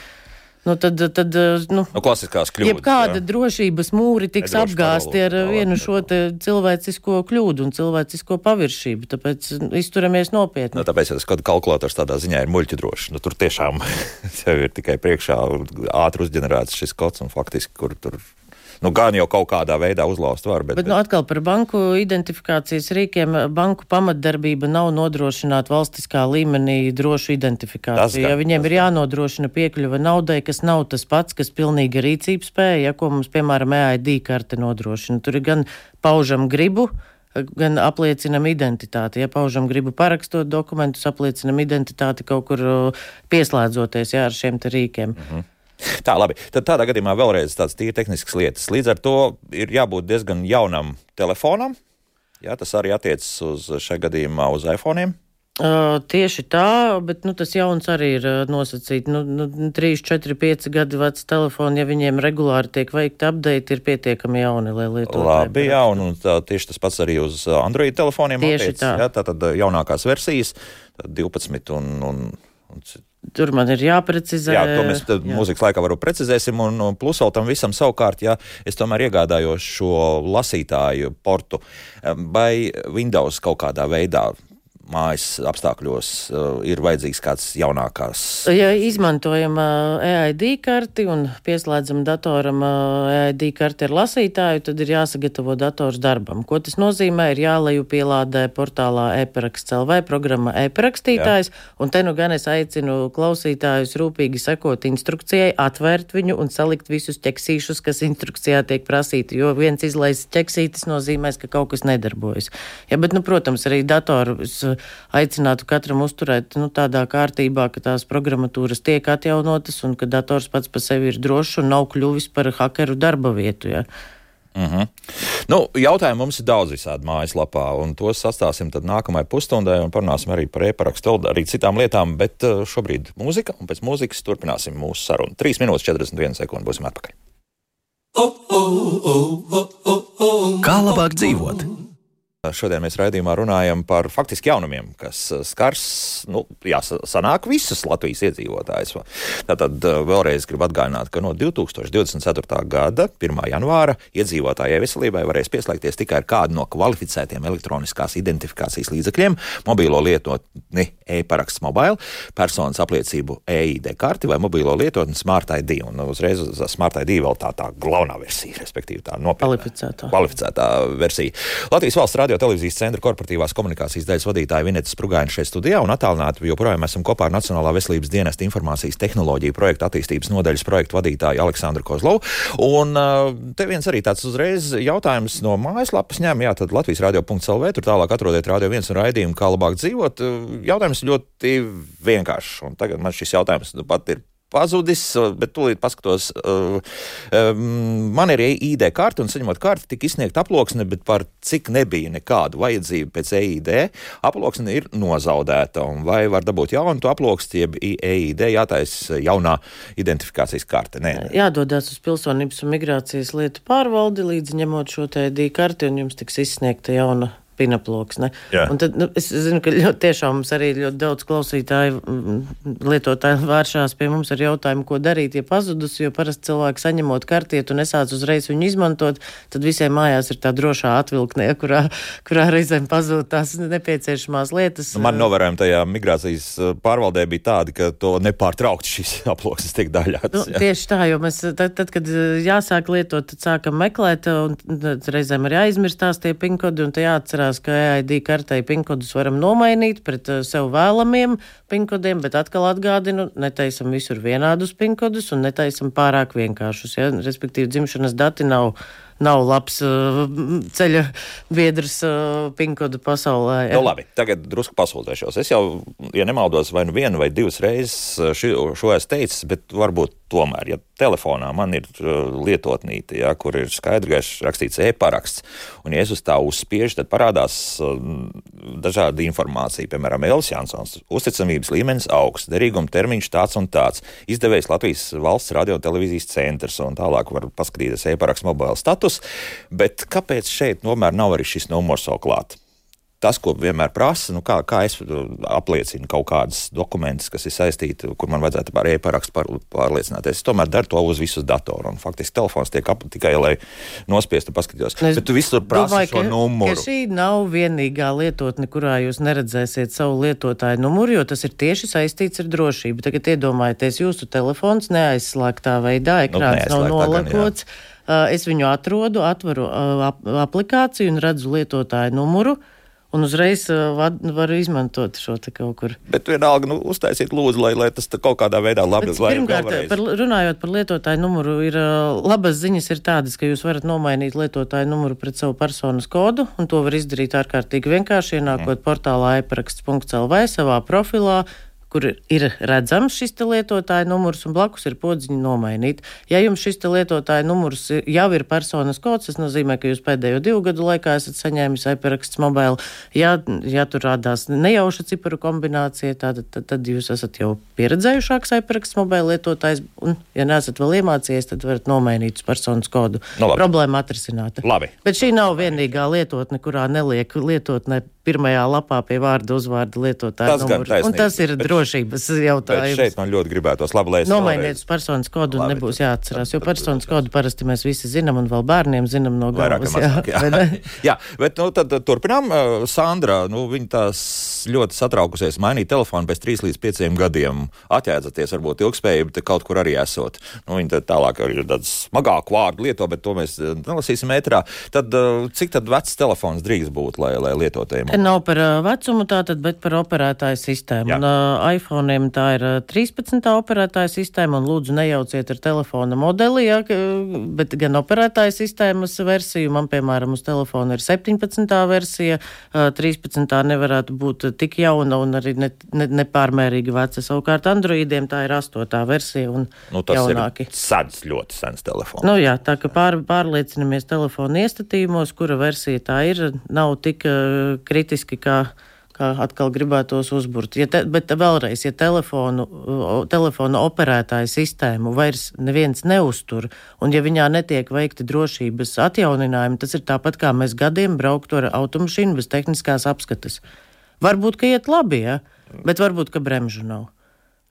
Nu, tad, tad nu, nu, klasiskās kļūdas. Kāda drošības mūri tiks apgāzti ar vienu šo cilvēcisko kļūdu un cilvēcisko paviršību. Tāpēc izturamies nopietni. Nu, tāpēc tas kalkulators tādā ziņā ir muļķi drošs. Nu, tur tiešām ir tikai priekšā ātri uzģenerēts šis kods un faktiski, kur tur Nu, gan jau kaut kādā veidā uzlauzt var, bet. Bet, bet... Nu, atkal par banku identifikācijas rīkiem. Banku pamatdarbība nav nodrošināt valstiskā līmenī drošu identifikāciju. Ja viņiem ir jānodrošina piekļuva naudai, kas nav tas pats, kas pilnīga rīcības spēja, ja ko mums, piemēram, EID karte nodrošina. Tur ir gan paužam gribu, gan apliecinam identitāti. Ja paužam gribu parakstot dokumentus, apliecinam identitāti kaut kur pieslēdzoties jā, ar šiem rīkiem. Mm -hmm. Tā, labi. Tad tādā gadījumā vēlreiz tādas tīri tehniskas lietas. Līdz ar to ir jābūt diezgan jaunam telefonam. Jā, tas arī attiecas uz šajā gadījumā uz iPhone. Uh, tieši tā, bet nu, tas jauns arī ir nosacīts. Nu, nu, 3, 4, 5 gadi vecs telefoni, ja viņiem regulāri tiek veikti update, ir pietiekami jauni, lai lietotu. Labi, jā, un, un tā, tieši tas pats arī uz Android telefoniem. Tieši attiec, tā. Jā, tā tad jaunākās versijas, 12 un, un, un Tur man ir jāprecizē. Jā, to mēs jā. mūzikas laikā varam precizēsim. Un, un plus vēl tam visam savukārt, ja es tomēr iegādājos šo lasītāju portu, vai Windows kaut kādā veidā mājas apstākļos uh, ir vajadzīgs kāds jaunākās. Ja izmantojam EID karti un pieslēdzam datoram EID karti ar lasītāju, tad ir jāsagatavo dators darbam. Ko tas nozīmē? Ir jāleju pielādē portālā e-paraksts LV programma e-parakstītājs, un te nu gan es aicinu klausītājus rūpīgi sekot instrukcijai, atvērt viņu un salikt visus ķeksīšus, kas instrukcijā tiek prasīti, jo viens izlaists ķeksītis nozīmēs, ka kaut kas nedarbojas. Ja, bet, nu, protams, arī dators aicinātu katram uzturēt nu, tādā kārtībā, ka tās programmatūras tiek atjaunotas un ka dators pats par sevi ir drošs un nav kļuvis par hakeru darba vietu. Ja. Uh mhm. -huh. nu, jautājumu mums ir daudz visādi mājaslapā, un tos sastāsim nākamajai pusstundai un parunāsim arī par e-parakstu, arī citām lietām. Bet uh, šobrīd mūzika, un pēc mūzikas turpināsim mūsu sarunu. 3 minūtes 41 sekundes būsim atpakaļ. Kā labāk dzīvot? Šodien mēs raidījumā runājam par faktiski jaunumiem, kas uh, skars, nu, jāsanāk visus Latvijas iedzīvotājus. Tātad uh, vēlreiz gribu atgādināt, ka no 2024. gada 1. janvāra iedzīvotājai veselībai varēs pieslēgties tikai ar kādu no kvalificētiem elektroniskās identifikācijas līdzekļiem - mobīlo lietotni e-paraksts mobile, personas apliecību EID karti vai mobīlo lietotni Smart ID. Un uzreiz uz Smart ID vēl tā tā galvenā versija, respektīvi tā nopietnā kvalificētā versija. Latvijas valsts radio radio televīzijas centra korporatīvās komunikācijas daļas vadītāja Vineta Sprūgaina šeit studijā un attālināti joprojām esam kopā ar Nacionālā veselības dienesta informācijas tehnoloģiju projekta attīstības nodaļas projektu vadītāju Aleksandru Kozlovu. Un te viens arī tāds uzreiz jautājums no mājaslapas ņem, jā, tad Latvijas radio.lv, tur tālāk atrodiet radio viens un raidījumu, kā labāk dzīvot. Jautājums ļoti vienkāršs, un tagad man šis jautājums nu, pat ir pazudis, bet tūlīt paskatos. Uh, um, man ir ID karte, un saņemot karti, tika izsniegta aploksne, bet par cik nebija nekādu vajadzību pēc EID, aploksne ir nozaudēta. Vai var dabūt jaunu aploksni, jeb EID jātaisa jaunā identifikācijas karte? Nē. Jādodas uz pilsonības un migrācijas lietu pārvaldi, līdz ņemot šo ID karti, un jums tiks izsniegta jauna pinaploksne. Un tad, nu, es zinu, ka ļoti tiešām mums arī ļoti daudz klausītāju, mm, lietotāju vēršās pie mums ar jautājumu, ko darīt, ja pazudusi, jo parasti cilvēki saņemot kartietu un nesāc uzreiz viņu izmantot, tad visiem mājās ir tā drošā atvilknē, kurā, kurā reizēm pazūd tās nepieciešamās lietas. Nu, man novērojumi tajā migrācijas uh, pārvaldē bija tādi, ka to nepārtraukti šīs aploksnes tiek daļātas. Nu, tieši tā, jo mēs tad, tad, kad uh, jāsāk lietot, tad sākam meklēt, un reizēm arī aizmirstās tie pinkodi, un te jāatcerās jāatcerās, ka EID kartei pinkodus varam nomainīt pret uh, sev vēlamiem pinkodiem, bet atkal atgādinu, netaisam visur vienādus pinkodus un netaisam pārāk vienkāršus. Ja? Respektīvi, dzimšanas dati nav nav labs uh, ceļa biedrs uh, pinkodu pasaulē. Ja. Nu, labi, tagad drusku pasūdzēšos. Es jau, ja nemaldos, vai nu vienu vai divas reizes uh, ši, šo esmu teicis, bet varbūt tomēr, ja telefonā man ir uh, lietotnīte, ja, kur ir skaidri rakstīts e-paraksts, un ja es uz tā uzspiežu, tad parādās uh, dažāda informācija, piemēram, Elis Jansons, uzticamības līmenis augsts, derīguma termiņš tāds un tāds, izdevējs Latvijas valsts radio televīzijas centrs, un tālāk var paskatīties e-paraksts mobila status status, bet kāpēc šeit tomēr nav arī šis numurs vēl klāts? tas, ko vienmēr prasa, nu kā, kā es apliecinu kaut kādas dokumentus, kas ir saistīti, kur man vajadzētu par e-parakstu pār, pārliecināties. Es tomēr daru to uz visus datoru, un faktiski telefons tiek ap tikai, lai nospiestu paskatītos. Es Bet tu visur prasa domāju, šo ka, numuru. Ka šī nav vienīgā lietotne, kurā jūs neredzēsiet savu lietotāju numuru, jo tas ir tieši saistīts ar drošību. Tagad iedomājieties, jūsu telefons neaizslēgtā veidā, nu, ekrāns nu, nav nolakots. Gan, jā es viņu atrodu, atveru ap aplikāciju un redzu lietotāju numuru un uzreiz uh, var, varu izmantot šo te kaut kur. Bet vienalga, nu, uztaisiet lūdzu, lai, lai tas kaut kādā veidā labi būtu. Pirmkārt, par, runājot par lietotāju numuru, ir labas ziņas ir tādas, ka jūs varat nomainīt lietotāju numuru pret savu personas kodu, un to var izdarīt ārkārtīgi vienkārši, ienākot mm. portālā iparaksts.lv savā profilā kur ir redzams šis lietotāja numurs un blakus ir podziņa nomainīt. Ja jums šis lietotāja numurs jau ir personas kods, tas nozīmē, ka jūs pēdējo divu gadu laikā esat saņēmis iPeraksts mobile. Ja, ja tur rādās nejauša ciparu kombinācija, tad, tad, tad jūs esat jau pieredzējušāks iPeraksts mobile lietotājs, un, ja neesat vēl iemācījies, tad varat nomainīt uz personas kodu. No, nu, Problēma atrisināta. Labi. Bet šī nav vienīgā lietotne, kurā neliek lietotne pirmajā lapā pie vārda uzvārda lietotāja numuru. Un tas ir bet, drošības jautājums. Šeit man ļoti gribētos labi, lai es nomainiet uz personas kodu un nebūs jāatcerās, jo personas kodu parasti mēs visi zinām un vēl bērniem zinām no galvas. Mazāk, jā. jā. jā, bet nu, tad turpinām. Sandra, nu, viņa tās ļoti satraukusies mainīt telefonu pēc 3 līdz 5 gadiem. Atjēdzaties, varbūt ilgspējība te kaut kur arī esot. Nu, viņa tālāk ir tāds smagāku vārdu lieto, bet to mēs nelasīsim metrā. Tad cik tad vecs telefons drīkst būt, lai, lai lietotājiem? Te nav par vecumu tātad, bet par operētāju sistēmu. Jā. Un, uh, iPhone'iem tā ir 13. operētāja sistēma, un lūdzu nejauciet ar telefona modeli, ja, bet gan operētāja sistēmas versiju. Man, piemēram, uz telefona ir 17. versija, uh, 13. nevarētu būt tik jauna un arī ne, ne, nepārmērīgi veca. Savukārt Androidiem tā ir 8. versija un nu, tas jaunāki. ir sens, ļoti sens telefons. Nu jā, tā ka pār, pārliecinamies telefonu iestatījumos, kura versija tā ir, nav tik uh, kritiski, kā, kā atkal gribētos uzburt. Ja te, bet vēlreiz, ja telefonu, telefonu operētāju sistēmu vairs neviens neuztur, un ja viņā netiek veikti drošības atjauninājumi, tas ir tāpat kā mēs gadiem brauktu ar automašīnu bez tehniskās apskates. Varbūt, ka iet labi, ja? bet varbūt, ka bremžu nav.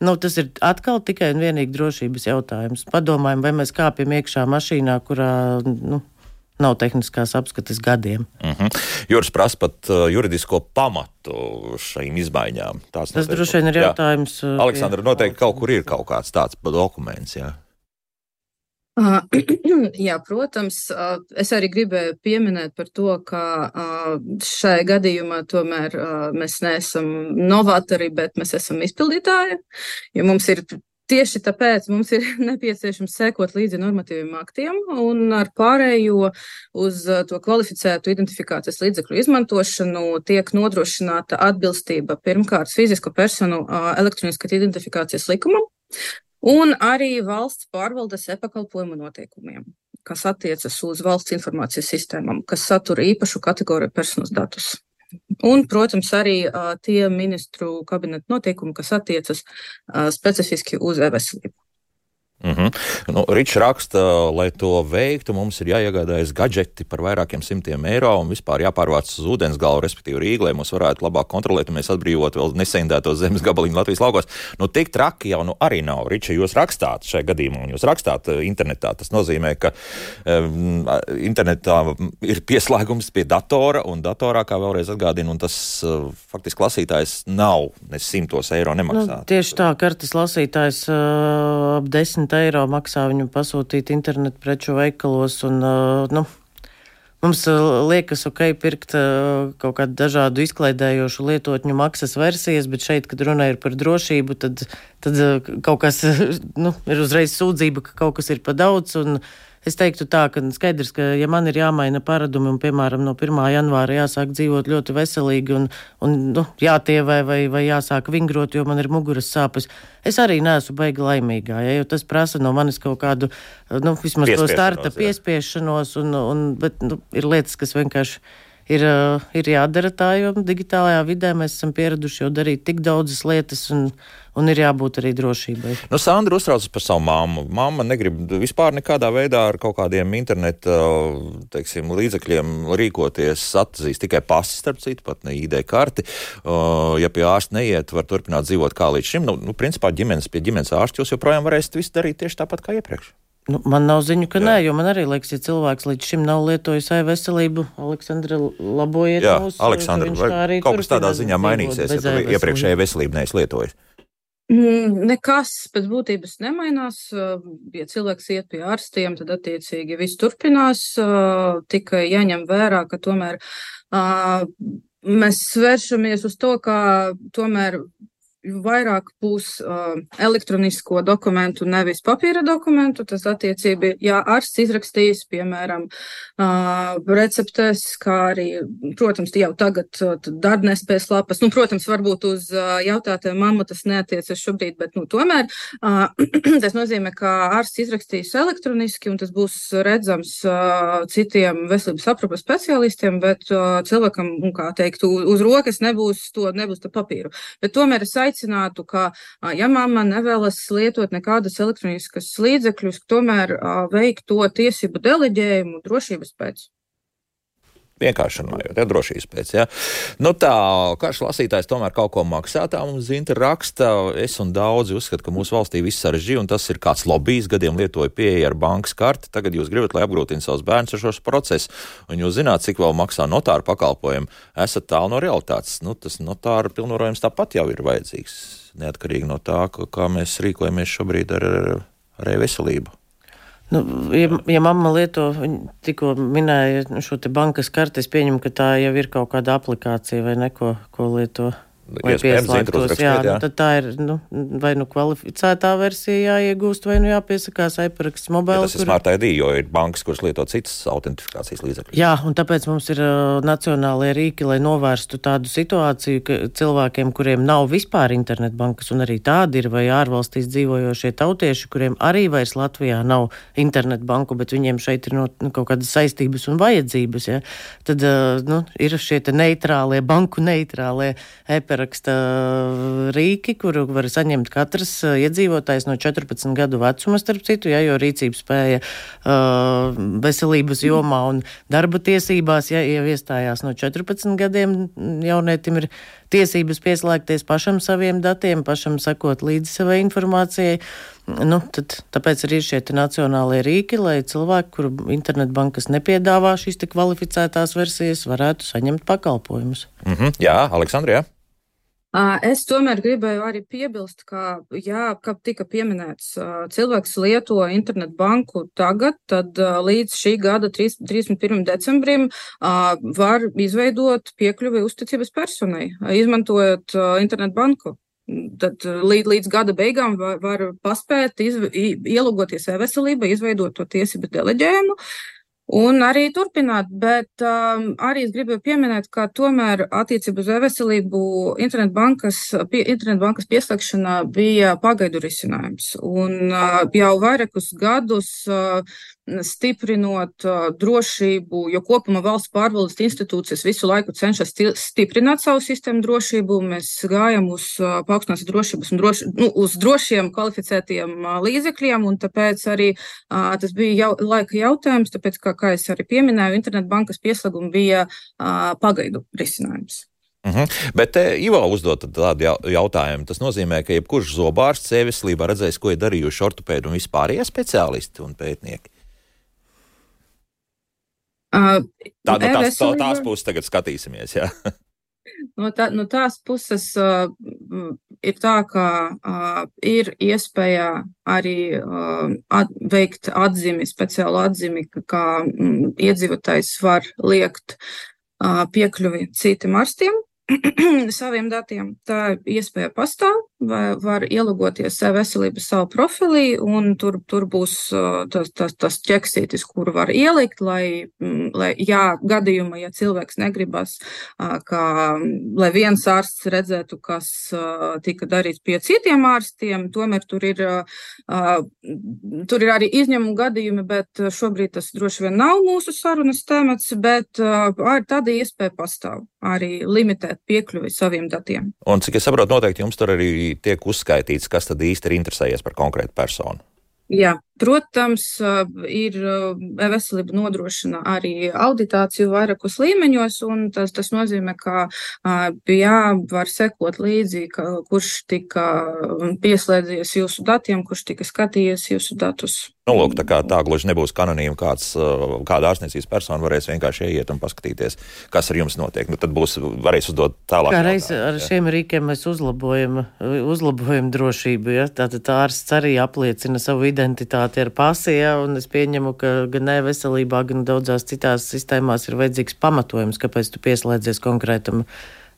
Nu, tas ir atkal tikai un vienīgi drošības jautājums. Padomājam, vai mēs kāpjam iekšā mašīnā, kurā nu, nav tehniskās apskates gadiem. Mm -hmm. Jūras prasa pat uh, juridisko pamatu šīm izmaiņām. Tās Tas droši vien ir jautājums. Jā. Uh, Aleksandra, noteikti kaut kur ir kaut kāds tāds dokuments. Jā. Uh, jā, protams, uh, es arī gribēju pieminēt par to, ka uh, šai gadījumā tomēr mēs neesam novatori, bet mēs esam izpildītāji, jo mums ir Tieši tāpēc mums ir nepieciešams sekot līdzi normatīviem aktiem un ar pārējo uz uh, to kvalificētu identifikācijas līdzekļu izmantošanu tiek nodrošināta atbilstība pirmkārt fizisko personu uh, elektroniskas identifikācijas likumam un arī valsts pārvaldes e-pakalpojumu noteikumiem kas attiecas uz valsts informācijas sistēmām, kas satura īpašu kategoriju personas datus. Un, protams, arī uh, tie ministru kabineta noteikumi, kas attiecas uh, specifiski uz e-veselību. Mm -hmm. nu, Ričs raksta, lai to veiktu, mums ir jāiegādājas gadgeti par vairākiem simtiem eiro un vispār jāpārvāc uz ūdens galvu, respektīvi Rīgā, lai mūs varētu labāk kontrolēt un mēs atbrīvotu vēl nesendētos zemes gabaliņu Latvijas laukos. Nu, tik traki jau nu arī nav. Ričs, jūs rakstāt šajā gadījumā, un jūs rakstāt eh, internetā. Tas nozīmē, ka um, internetā ir pieslēgums pie datora, un datorā, kā vēlreiz atgādinu, un tas uh, faktiski lasītājs nav ne simtos eiro nemaksā. Nu, tieši tā, kartes lasītājs uh, ap desmit 10 eiro maksā viņu pasūtīt internetu preču veikalos. Un, nu, Mums liekas, ok, pirkt kaut kādu dažādu izklaidējošu lietotņu maksas versijas, bet šeit, kad runa ir par drošību, tad, tad kaut kas nu, ir uzreiz sūdzība, ka kaut kas ir pa daudz. Un, Es teiktu tā, ka skaidrs, ka ja man ir jāmaina paradumi un, piemēram, no 1. janvāra jāsāk dzīvot ļoti veselīgi un, un nu, jātievē vai, vai jāsāk vingrot, jo man ir muguras sāpes, es arī neesmu baigi laimīgā, ja, jo tas prasa no manis kaut kādu, nu, vismaz to starta piespiešanos, un, un, bet nu, ir lietas, kas vienkārši ir, ir jādara tā, jo digitālajā vidē mēs esam pieraduši jau darīt tik daudzas lietas, un, un ir jābūt arī drošībai. Nu, Sandra uztraucas par savu māmu. Māma negrib vispār nekādā veidā ar kaut kādiem interneta teiksim, līdzekļiem rīkoties, atzīst tikai pasi, starp citu, pat ne ID karti. Ja pie ārsta neiet, var turpināt dzīvot kā līdz šim. Nu, nu, principā ģimenes pie ģimenes ārsta jūs joprojām varēsiet visu darīt tieši tāpat kā iepriekš. Nu, man nav ziņu, ka Jā. nē, jo man arī liekas, ja cilvēks līdz šim nav lietojis e-veselību, Aleksandra, labojiet Jā, mūs. Aleksandra, vai kaut kas tādā ziņā mainīsies, ja iepriekšējā veselību neesi lietojis? Mm, nekas pēc būtības nemainās. Ja cilvēks iet pie ārstiem, tad attiecīgi viss turpinās. Tikai jāņem vērā, ka tomēr mēs vēršamies uz to, ka tomēr vairāk būs uh, elektronisko dokumentu, nevis papīra dokumentu. Tas attiecīgi, ja ārsts izrakstīs, piemēram, uh, receptes, kā arī, protams, jau tagad uh, darbnespējas lapas, nu, protams, varbūt uz uh, jautātāju mammu tas neatiecas šobrīd, bet, nu, tomēr uh, tas nozīmē, ka ārsts izrakstīs elektroniski un tas būs redzams uh, citiem veselības aprūpas speciālistiem, bet uh, cilvēkam, un kā teikt, uz rokas nebūs to, nebūs to papīru. Bet tomēr es aicinātu, ka, ja mamma nevēlas lietot nekādas elektroniskas līdzekļus, tomēr veikt to tiesību deleģējumu drošības pēc vienkārši runājot, ja drošības pēc. Ja. Nu tā, karš lasītājs tomēr kaut ko maksā, tā mums zinta raksta. Es un daudzi uzskata, ka mūsu valstī viss sarežģīja, un tas ir kāds lobbyis gadiem lietoja pieeja ar bankas karti. Tagad jūs gribat, lai apgrūtina savus bērnus ar šo procesu, un jūs zināt, cik vēl maksā notāra pakalpojumu. Esat tālu no realitātes. Nu, tas notāra pilnvarojums tāpat jau ir vajadzīgs, neatkarīgi no tā, kā mēs rīkojamies šobrīd ar, ar e-veselību. Nu, ja, ja mamma lieto, tikko minēja šo bankas karti, es pieņemu, ka tā jau ir kaut kāda aplikācija vai neko, ko lieto. Pieslēgtos, jā, jā. Nu, tā ir nu, vai nu kvalificētā versija jāiegūst, vai nu jāpiesakās iPraksts mobile. Ja tas ir kur... Smart ID, jo ir bankas, kuras lieto citas autentifikācijas līdzekļus. Jā, un tāpēc mums ir uh, nacionālie rīki, lai novērstu tādu situāciju, ka cilvēkiem, kuriem nav vispār internetbankas, un arī tādi ir, vai ārvalstīs dzīvojošie tautieši, kuriem arī vairs Latvijā nav internetbanku, bet viņiem šeit ir no, nu, kaut kādas saistības un vajadzības, ja, tad uh, nu, ir šie neitrālie, banku neitrālie e jāpieraksta rīki, kuru var saņemt katrs iedzīvotājs no 14 gadu vecuma, starp citu, ja, jo rīcības spēja uh, veselības jomā un darba tiesībās, ja jau iestājās no 14 gadiem, jaunietim ir tiesības pieslēgties pašam saviem datiem, pašam sekot līdzi savai informācijai. Nu, tad, tāpēc arī ir šie nacionālie rīki, lai cilvēki, kuru internetbankas nepiedāvā šīs kvalificētās versijas, varētu saņemt pakalpojumus. Mm -hmm. Jā, Aleksandrija. Es tomēr gribēju arī piebilst, ka, jā, kā tika pieminēts, cilvēks lieto internetu banku tagad, tad līdz šī gada 31. decembrim var izveidot piekļuvi uzticības personai, izmantojot internetu banku. Tad līdz, līdz gada beigām var, var paspēt izv, ielogoties e-veselībā, izveidot to tiesību deleģējumu. Uh, Un arī turpināt, bet um, arī es gribēju pieminēt, ka tomēr attiecībā uz e-veselību internetbankas, pie, internetbankas pieslēgšana bija pagaidu risinājums. Un uh, jau vairākus gadus uh, stiprinot drošību, jo kopumā valsts pārvaldes institūcijas visu laiku cenšas stiprināt savu sistēmu drošību. Mēs gājam uz paaugstinātas drošības un droši, nu, uz drošiem, kvalificētiem līdzekļiem, un tāpēc arī tas bija jau, laika jautājums, tāpēc, kā kā es arī pieminēju, internetbankas pieslēguma bija pagaidu risinājums. Mhm. -huh. Bet te Ivo uzdot tādu jautājumu. Tas nozīmē, ka jebkurš zobārsts e-veselībā redzēs, ko ir darījuši ortopēdi un vispārējie speciālisti un pētnieki. Uh, tā, no tās, tā, tās puses tagad skatīsimies. No, tā, no tās puses uh, ir tā, ka uh, ir iespēja arī uh, at, veikt atzīmi, speciālu atzīmi, kā mm, iedzīvotājs var liekt uh, piekļuvi citiem arstiem saviem datiem. Tā iespēja pastāv var ielogoties veselības savu profilī, un tur, tur būs tas, tas, tas ķeksītis, kuru var ielikt, lai, lai jā, gadījumā, ja cilvēks negribas, kā, lai viens ārsts redzētu, kas tika darīts pie citiem ārstiem, tomēr tur ir, tur ir arī izņēmumu gadījumi, bet šobrīd tas droši vien nav mūsu sarunas temats, bet tāda iespēja pastāv arī limitēt piekļuvi saviem datiem. Un cik es saprotu, noteikti jums tur arī tiek uzskaitīts, kas tad īsti ir interesējies par konkrētu personu. Jā, Protams, ir veselība nodrošina arī auditāciju vairākos līmeņos, un tas, tas nozīmē, ka jā, var sekot līdzi, ka, kurš tika pieslēdzies jūsu datiem, kurš tika skatījies jūsu datus. Nu, lūk, tā, kā, tā gluži nebūs kanonīma, kāds, kāda ārstniecības persona varēs vienkārši ieiet un paskatīties, kas ar jums notiek. Nu, tad būs, varēs uzdot tālāk. Kā reiz ar ja? šiem rīkiem mēs uzlabojam, uzlabojam drošību. Ja? Tātad ārsts arī apliecina savu identitāti ar pasi, ja? un es pieņemu, ka gan e-veselībā, gan daudzās citās sistēmās ir vajadzīgs pamatojums, kāpēc tu pieslēdzies konkrētam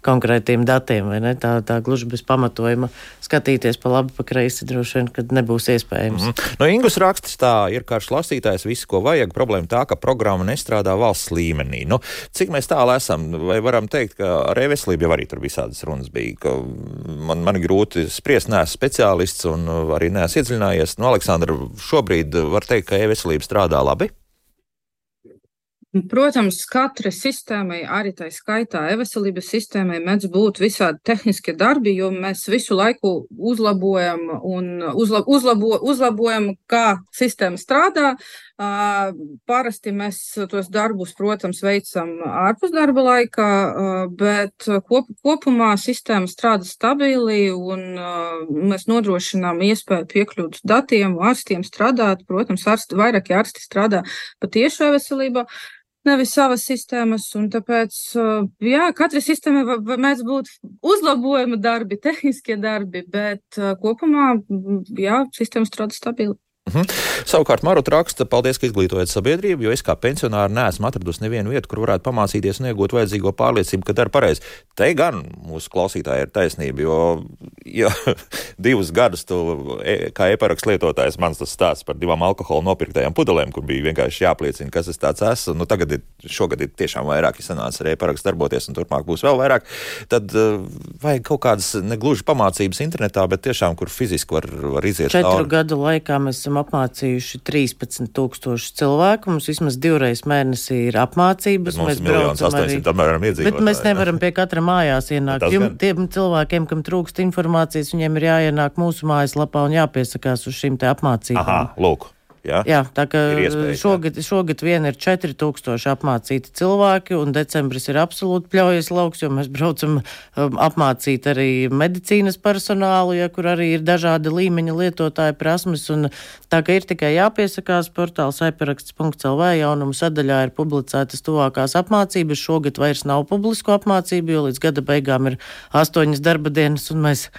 konkrētiem datiem? Tā, tā gluži bez pamatojuma skatīties pa labi, pa kreisi droši vien, kad nebūs iespējams. Mm -hmm. No Ingus raksts tā ir karš lasītājs, visu, ko vajag. Problēma tā, ka programma nestrādā valsts līmenī. Nu, cik mēs tālu esam, vai varam teikt, ka ar e-veselību jau arī tur visādas runas bija, ka man, man grūti spriest, neesmu speciālists un arī neesmu iedziļinājies. Nu, Aleksandra, šobrīd var teikt, ka e-veselība strādā labi. Protams, katrai sistēmai, arī tā skaitā e-veselības sistēmai, mēdz būt visādi tehniskie darbi, jo mēs visu laiku uzlabojam uzla, uzlabo, uzlabojam, kā sistēma strādā. Parasti mēs tos darbus, protams, veicam ārpus darba laika, bet kop, kopumā sistēma strādā stabili un mēs nodrošinām iespēju piekļūt datiem, ārstiem strādāt. Protams, ārsti, vairāki ārsti strādā patiešā veselībā nevis savas sistēmas. Tāpēc, jā, katrai sistēmai mēdz būt uzlabojuma darbi, tehniskie darbi, bet kopumā, jā, sistēma strādā stabili. Mhm. Savukārt Marta raksta, paldies, ka izglītojat sabiedrību, jo es kā pensionāri neesmu atradusi nevienu vietu, kur varētu pamācīties un iegūt vajadzīgo pārliecību, ka dara pareizi. Te gan mūsu klausītāji ir taisnība, jo ja divus gadus tu, e, kā e-paraksts lietotājs, mans tas stāsts par divām alkohola nopirktajām pudelēm, kur bija vienkārši jāpliecina, kas es tāds esmu. Nu, tagad ir, šogad ir tiešām vairāk, ja sanāca ar e-parakstu darboties, un turpmāk būs vēl vairāk. Tad uh, vajag kaut kādas negluži pamācības internetā, bet tiešām, kur fiziski var, var iziet. Četru tauri. gadu laikā mēs esam esam apmācījuši 13,000 cilvēku. Mums vismaz divreiz mēnesī ir apmācības. Mēs braucam arī. Bet mēs nevaram pie katra mājās ienākt. Jum, tiem cilvēkiem, kam trūkst informācijas, viņiem ir jāienāk mūsu mājaslapā un jāpiesakās uz šīm te apmācībām. Aha, lūk. Ja? Jā, tā kā šogad, jā. šogad vien ir 4000 apmācīti cilvēki, un decembris ir absolūti pļaujas lauks, jo mēs braucam um, apmācīt arī medicīnas personālu, ja, kur arī ir dažādi līmeņa lietotāji prasmes, un tā kā ir tikai jāpiesakās portāls aiparaksts.lv jaunumu sadaļā ir publicētas tuvākās apmācības, šogad vairs nav publisko apmācību, jo līdz gada beigām ir astoņas darba dienas, un mēs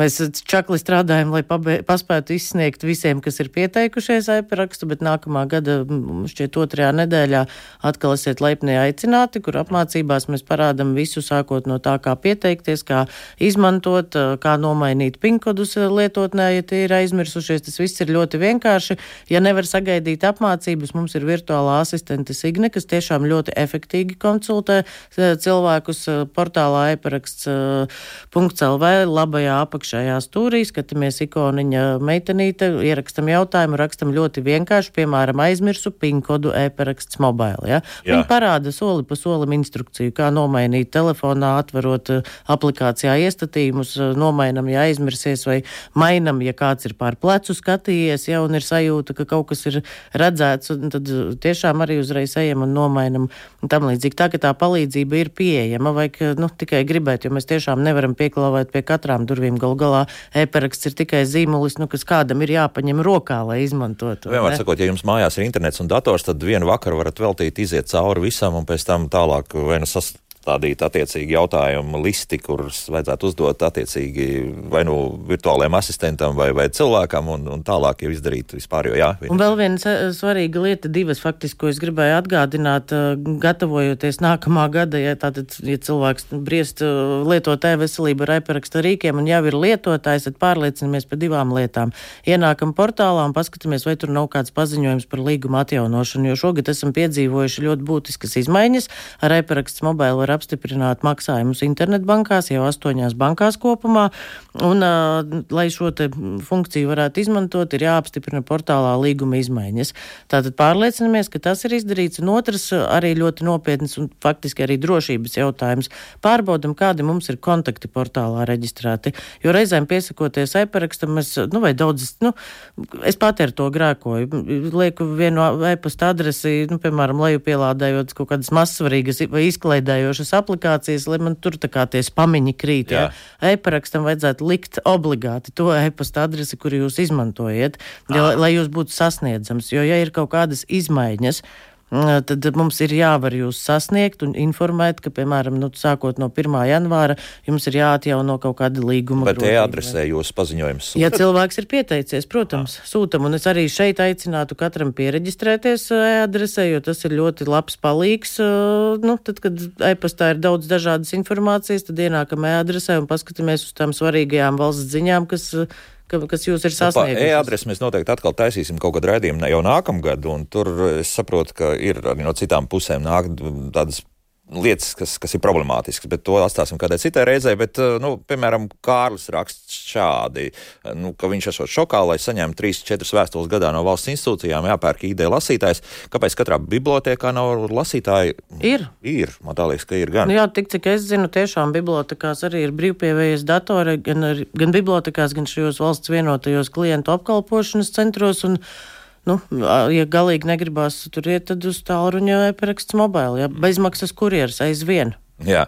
Mēs čakli strādājam, lai paspētu izsniegt visiem, kas ir pieteikušies aiprakstu, bet nākamā gada, šķiet, otrajā nedēļā atkal esiet laipni aicināti, kur apmācībās mēs parādam visu, sākot no tā, kā pieteikties, kā izmantot, kā nomainīt pinkodus lietotnē, ja tie ir aizmirsušies. Tas viss ir ļoti vienkārši. Ja nevar sagaidīt apmācības, mums ir virtuālā asistente Signe, kas tiešām ļoti efektīgi konsultē cilvēkus portālā aipraksts.lv labajā apakšā apakšējā stūrī, skatāmies ikoniņa meitenīte, ierakstam jautājumu, rakstam ļoti vienkārši, piemēram, aizmirsu pinkodu e-paraksts mobile. Ja? Jā. Viņi parāda soli pa solim instrukciju, kā nomainīt telefonā, atverot eh, aplikācijā iestatījumus, eh, nomainam, ja aizmirsies, vai mainam, ja kāds ir pār plecu skatījies, ja un ir sajūta, ka kaut kas ir redzēts, tad eh, tiešām arī uzreiz ejam un nomainam un tam līdzīgi. Tā, ka tā palīdzība ir pieejama, vai nu, tikai gribēt, jo mēs tiešām nevaram pieklāvēt pie katrām durvīm galu galā e-paraksts ir tikai zīmolis, nu, kas kādam ir jāpaņem rokā, lai izmantotu. Vienmēr sakot, ja jums mājās ir internets un dators, tad vienu vakaru varat veltīt, iziet cauri visam un pēc tam tālāk vai nu sas stādīt attiecīgi jautājumu listi, kurus vajadzētu uzdot attiecīgi vai nu virtuālajiem asistentam vai, vai cilvēkam, un, un tālāk jau izdarīt vispār. Jo, jā, un vēl viena svarīga lieta, divas faktiski, ko es gribēju atgādināt, gatavojoties nākamā gada, ja tātad, ja cilvēks briest lietot e-veselību ar e-paraksta rīkiem un jau ir lietotājs, tad pārliecinamies par divām lietām. Ienākam portālā un paskatāmies, vai tur nav kāds paziņojums par līguma atjaunošanu, jo šogad esam piedzīvojuši ļoti būtiskas izmaiņas ar e-paraksts mobile var apstiprināt maksājumus internetbankās, jau astoņās bankās kopumā. Un, uh, lai šo funkciju varētu izmantot, ir jāapstiprina portālā līguma izmaiņas. Tātad pārliecinamies, ka tas ir izdarīts. Un otrs arī ļoti nopietns un faktiski arī drošības jautājums. Pārbaudam, kādi mums ir kontakti portālā reģistrēti. Jo reizēm piesakoties e-parakstam, es, nu, vai daudzas, nu, es pati ar to grēkoju. Lieku vienu e-pasta adresi, nu, piemēram, lejupielādējot kaut kādas mazsvarīgas vai izklaidējošas aplikācijas, lai man tur tā kā tie spamiņi krīt. Jā. Ja? E-parakstam vajadzētu likt obligāti to e-pasta adresi, kuru jūs izmantojat, ja, lai jūs būtu sasniedzams. Jo, ja ir kaut kādas izmaiņas, tad mums ir jāvar jūs sasniegt un informēt, ka, piemēram, nu, sākot no 1. janvāra, jums ir jāatjauno kaut kāda līguma. Bet e-adresē jūsu paziņojums? Ja cilvēks ir pieteicies, protams, Jā. sūtam, un es arī šeit aicinātu katram pieregistrēties e-adresē, jo tas ir ļoti labs palīgs. Nu, tad, kad e-pastā ir daudz dažādas informācijas, tad ienākam e-adresē un paskatāmies uz tām svarīgajām valsts ziņām, kas ka, kas jūs ir sasnieguši. Nu, e-adresi mēs noteikti atkal taisīsim kaut kādu raidījumu jau nākamgad, un tur es saprotu, ka ir arī no citām pusēm nāk tādas lietas, kas, kas ir problemātiskas, bet to atstāsim kādai citai reizei. Bet, eh, nu, piemēram, Kārlis raksta šādi, eh, nu, ka viņš esot šokā, lai saņemtu 3-4 vēstules gadā no valsts institūcijām, jāpērk ID lasītājs. Kāpēc katrā bibliotekā nav lasītāji? Ir. Ir, man liekas, ka ir gan. Nu, jā, tik cik es zinu, tiešām bibliotekās arī ir brīvpievējas datori, gan, gan bibliotekās, gan šajos valsts vienotajos klientu apkalpošanas centros. Un, Nu, ja galīgi negribās tur iet, tad uz tālruņa e-paraksts mobili, ja bezmaksas kurjeris aizvien. Jā,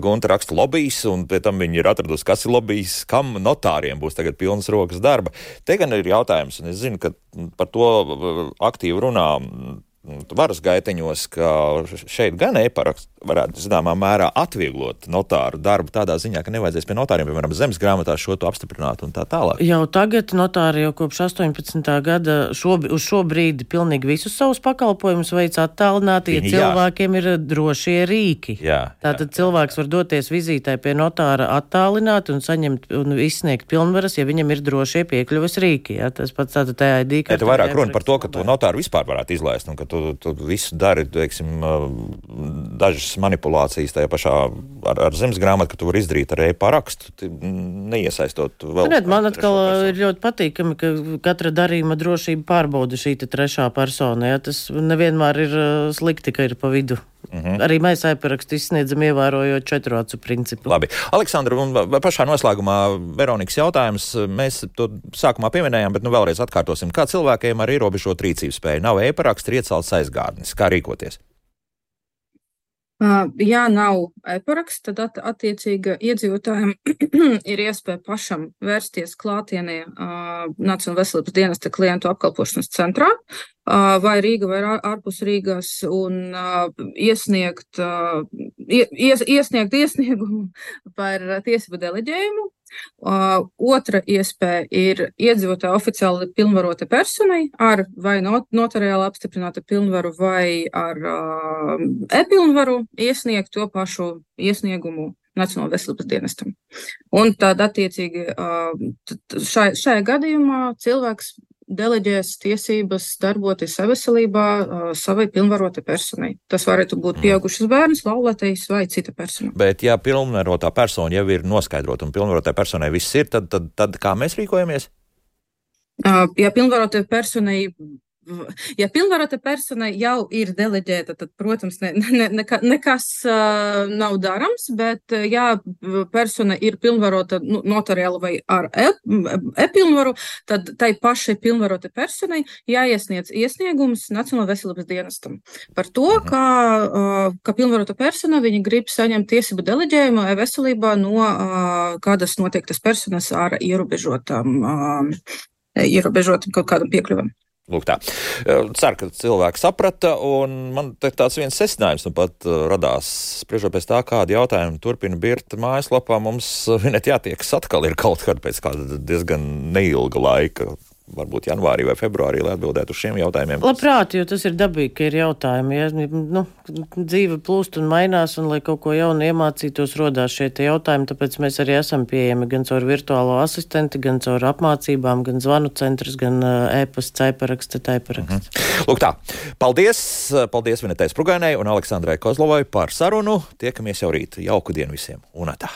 Gunta raksta lobbyis, un pie tam viņi ir atradusi, kas ir lobbyis, kam notāriem būs tagad pilnas rokas darba. Te gan ir jautājums, un es zinu, ka par to aktīvi runā varas gaiteņos, ka šeit gan e-paraksts varētu zināmā mērā atvieglot notāru darbu tādā ziņā, ka nevajadzēs pie notāriem, piemēram, zemes grāmatā šo to apstiprināt un tā tālāk. Jau tagad notāri jau kopš 18. gada šob, uz šo brīdi pilnīgi visus savus pakalpojumus veic attālināti, ja cilvēkiem ir drošie rīki. Jā, Tātad jā, cilvēks jā. var doties vizītē pie notāra attālināti un saņemt un izsniegt pilnvaras, ja viņam ir drošie piekļuves rīki. Jā. Tas pats tātad. Tā ir vairāk runa par to, ka to notāru vispār varētu izlaist un ka tu, tu visu dari, teiksim, dažas manipulācijas tajā pašā ar, ar zemes grāmatu, ka tu vari izdarīt ar e-parakstu, neiesaistot vēl. Nē, man atkal ir ļoti patīkami, ka katra darījuma drošība pārbauda šī trešā persona. Ja? Tas nevienmēr ir slikti, ka ir pa vidu. Mm -hmm. Arī mēs e-parakstu izsniedzam, ievērojot četru acu principu. Labi, Aleksandra, un pašā noslēgumā Veronikas jautājums. Mēs to sākumā pieminējām, bet nu vēlreiz atkārtosim. Kā cilvēkiem ar ierobežotu rīcības spēju nav e-paraksts, ir iecelts aizgādnis? Kā rīkoties? Ja nav e-paraksts, tad at, attiecīgi iedzīvotājiem ir iespēja pašam vērsties klātienē Nacionālās veselības dienesta klientu apkalpošanas centrā vai Rīga vai ārpus Rīgas un iesniegt, ies, iesniegt iesniegumu par tiesību deleģējumu otra iespēja ir iedzīvotāja oficiāli pilnvarota personai ar vai not, notariāli apstiprināta pilnvaru vai ar e-pilnvaru iesniegt to pašu iesniegumu Nacionālajā veselības dienestam. Un tad, attiecīgi, šai, šajā gadījumā cilvēks deleģēs tiesības darboties saveselībā savai pilnvarotai personai. Tas varētu būt mm. pieaugušas bērns, laulātais vai cita persona. Bet, ja pilnvarotā persona jau ir noskaidrota un pilnvarotai personai viss ir, tad, tad, tad kā mēs rīkojamies? Ja pilnvarotai personai ja pilnvarota persona jau ir deleģēta, tad, protams, ne, ne, neka, nekas uh, nav darams, bet, ja persona ir pilnvarota nu, notariāli vai ar e-pilnvaru, e tad tai pašai pilnvarota personai jāiesniedz iesniegums Nacionālajā veselības dienestam par to, mhm. ka, uh, ka pilnvarota persona grib saņemt tiesību deleģējumu e-veselībā no uh, kādas noteiktas personas ar ierobežotam, uh, ierobežotam kaut kādam piekļuvam. Lūk, tā. Ceru, ka cilvēki saprata, un man tāds viens secinājums nu pat radās. Spriežot pēc tā, kādi jautājumi turpina birta mājaslapā, mums net jātiekas atkal ir kaut kad pēc kāda diezgan neilga laika. Varbūt janvārī vai februārī, lai atbildētu uz šiem jautājumiem. Labprāt, jo tas ir dabīgi, ka ir jautājumi. Ja? Nu, dzīve plūst un mainās, un lai kaut ko jaunu iemācītos, rodās šie jautājumi. Tāpēc mēs arī esam pieejami gan caur virtuālo asistenti, gan caur apmācībām, gan zvanu centrus, gan e-pasta, caiparaksta, taiparaksta. Mm -hmm. Lūk tā. Paldies! Paldies Vinetei Sprugainai un Aleksandrai Kozlovai par sarunu. Tiekamies jau rīt. Jauku dienu visiem! Un tā!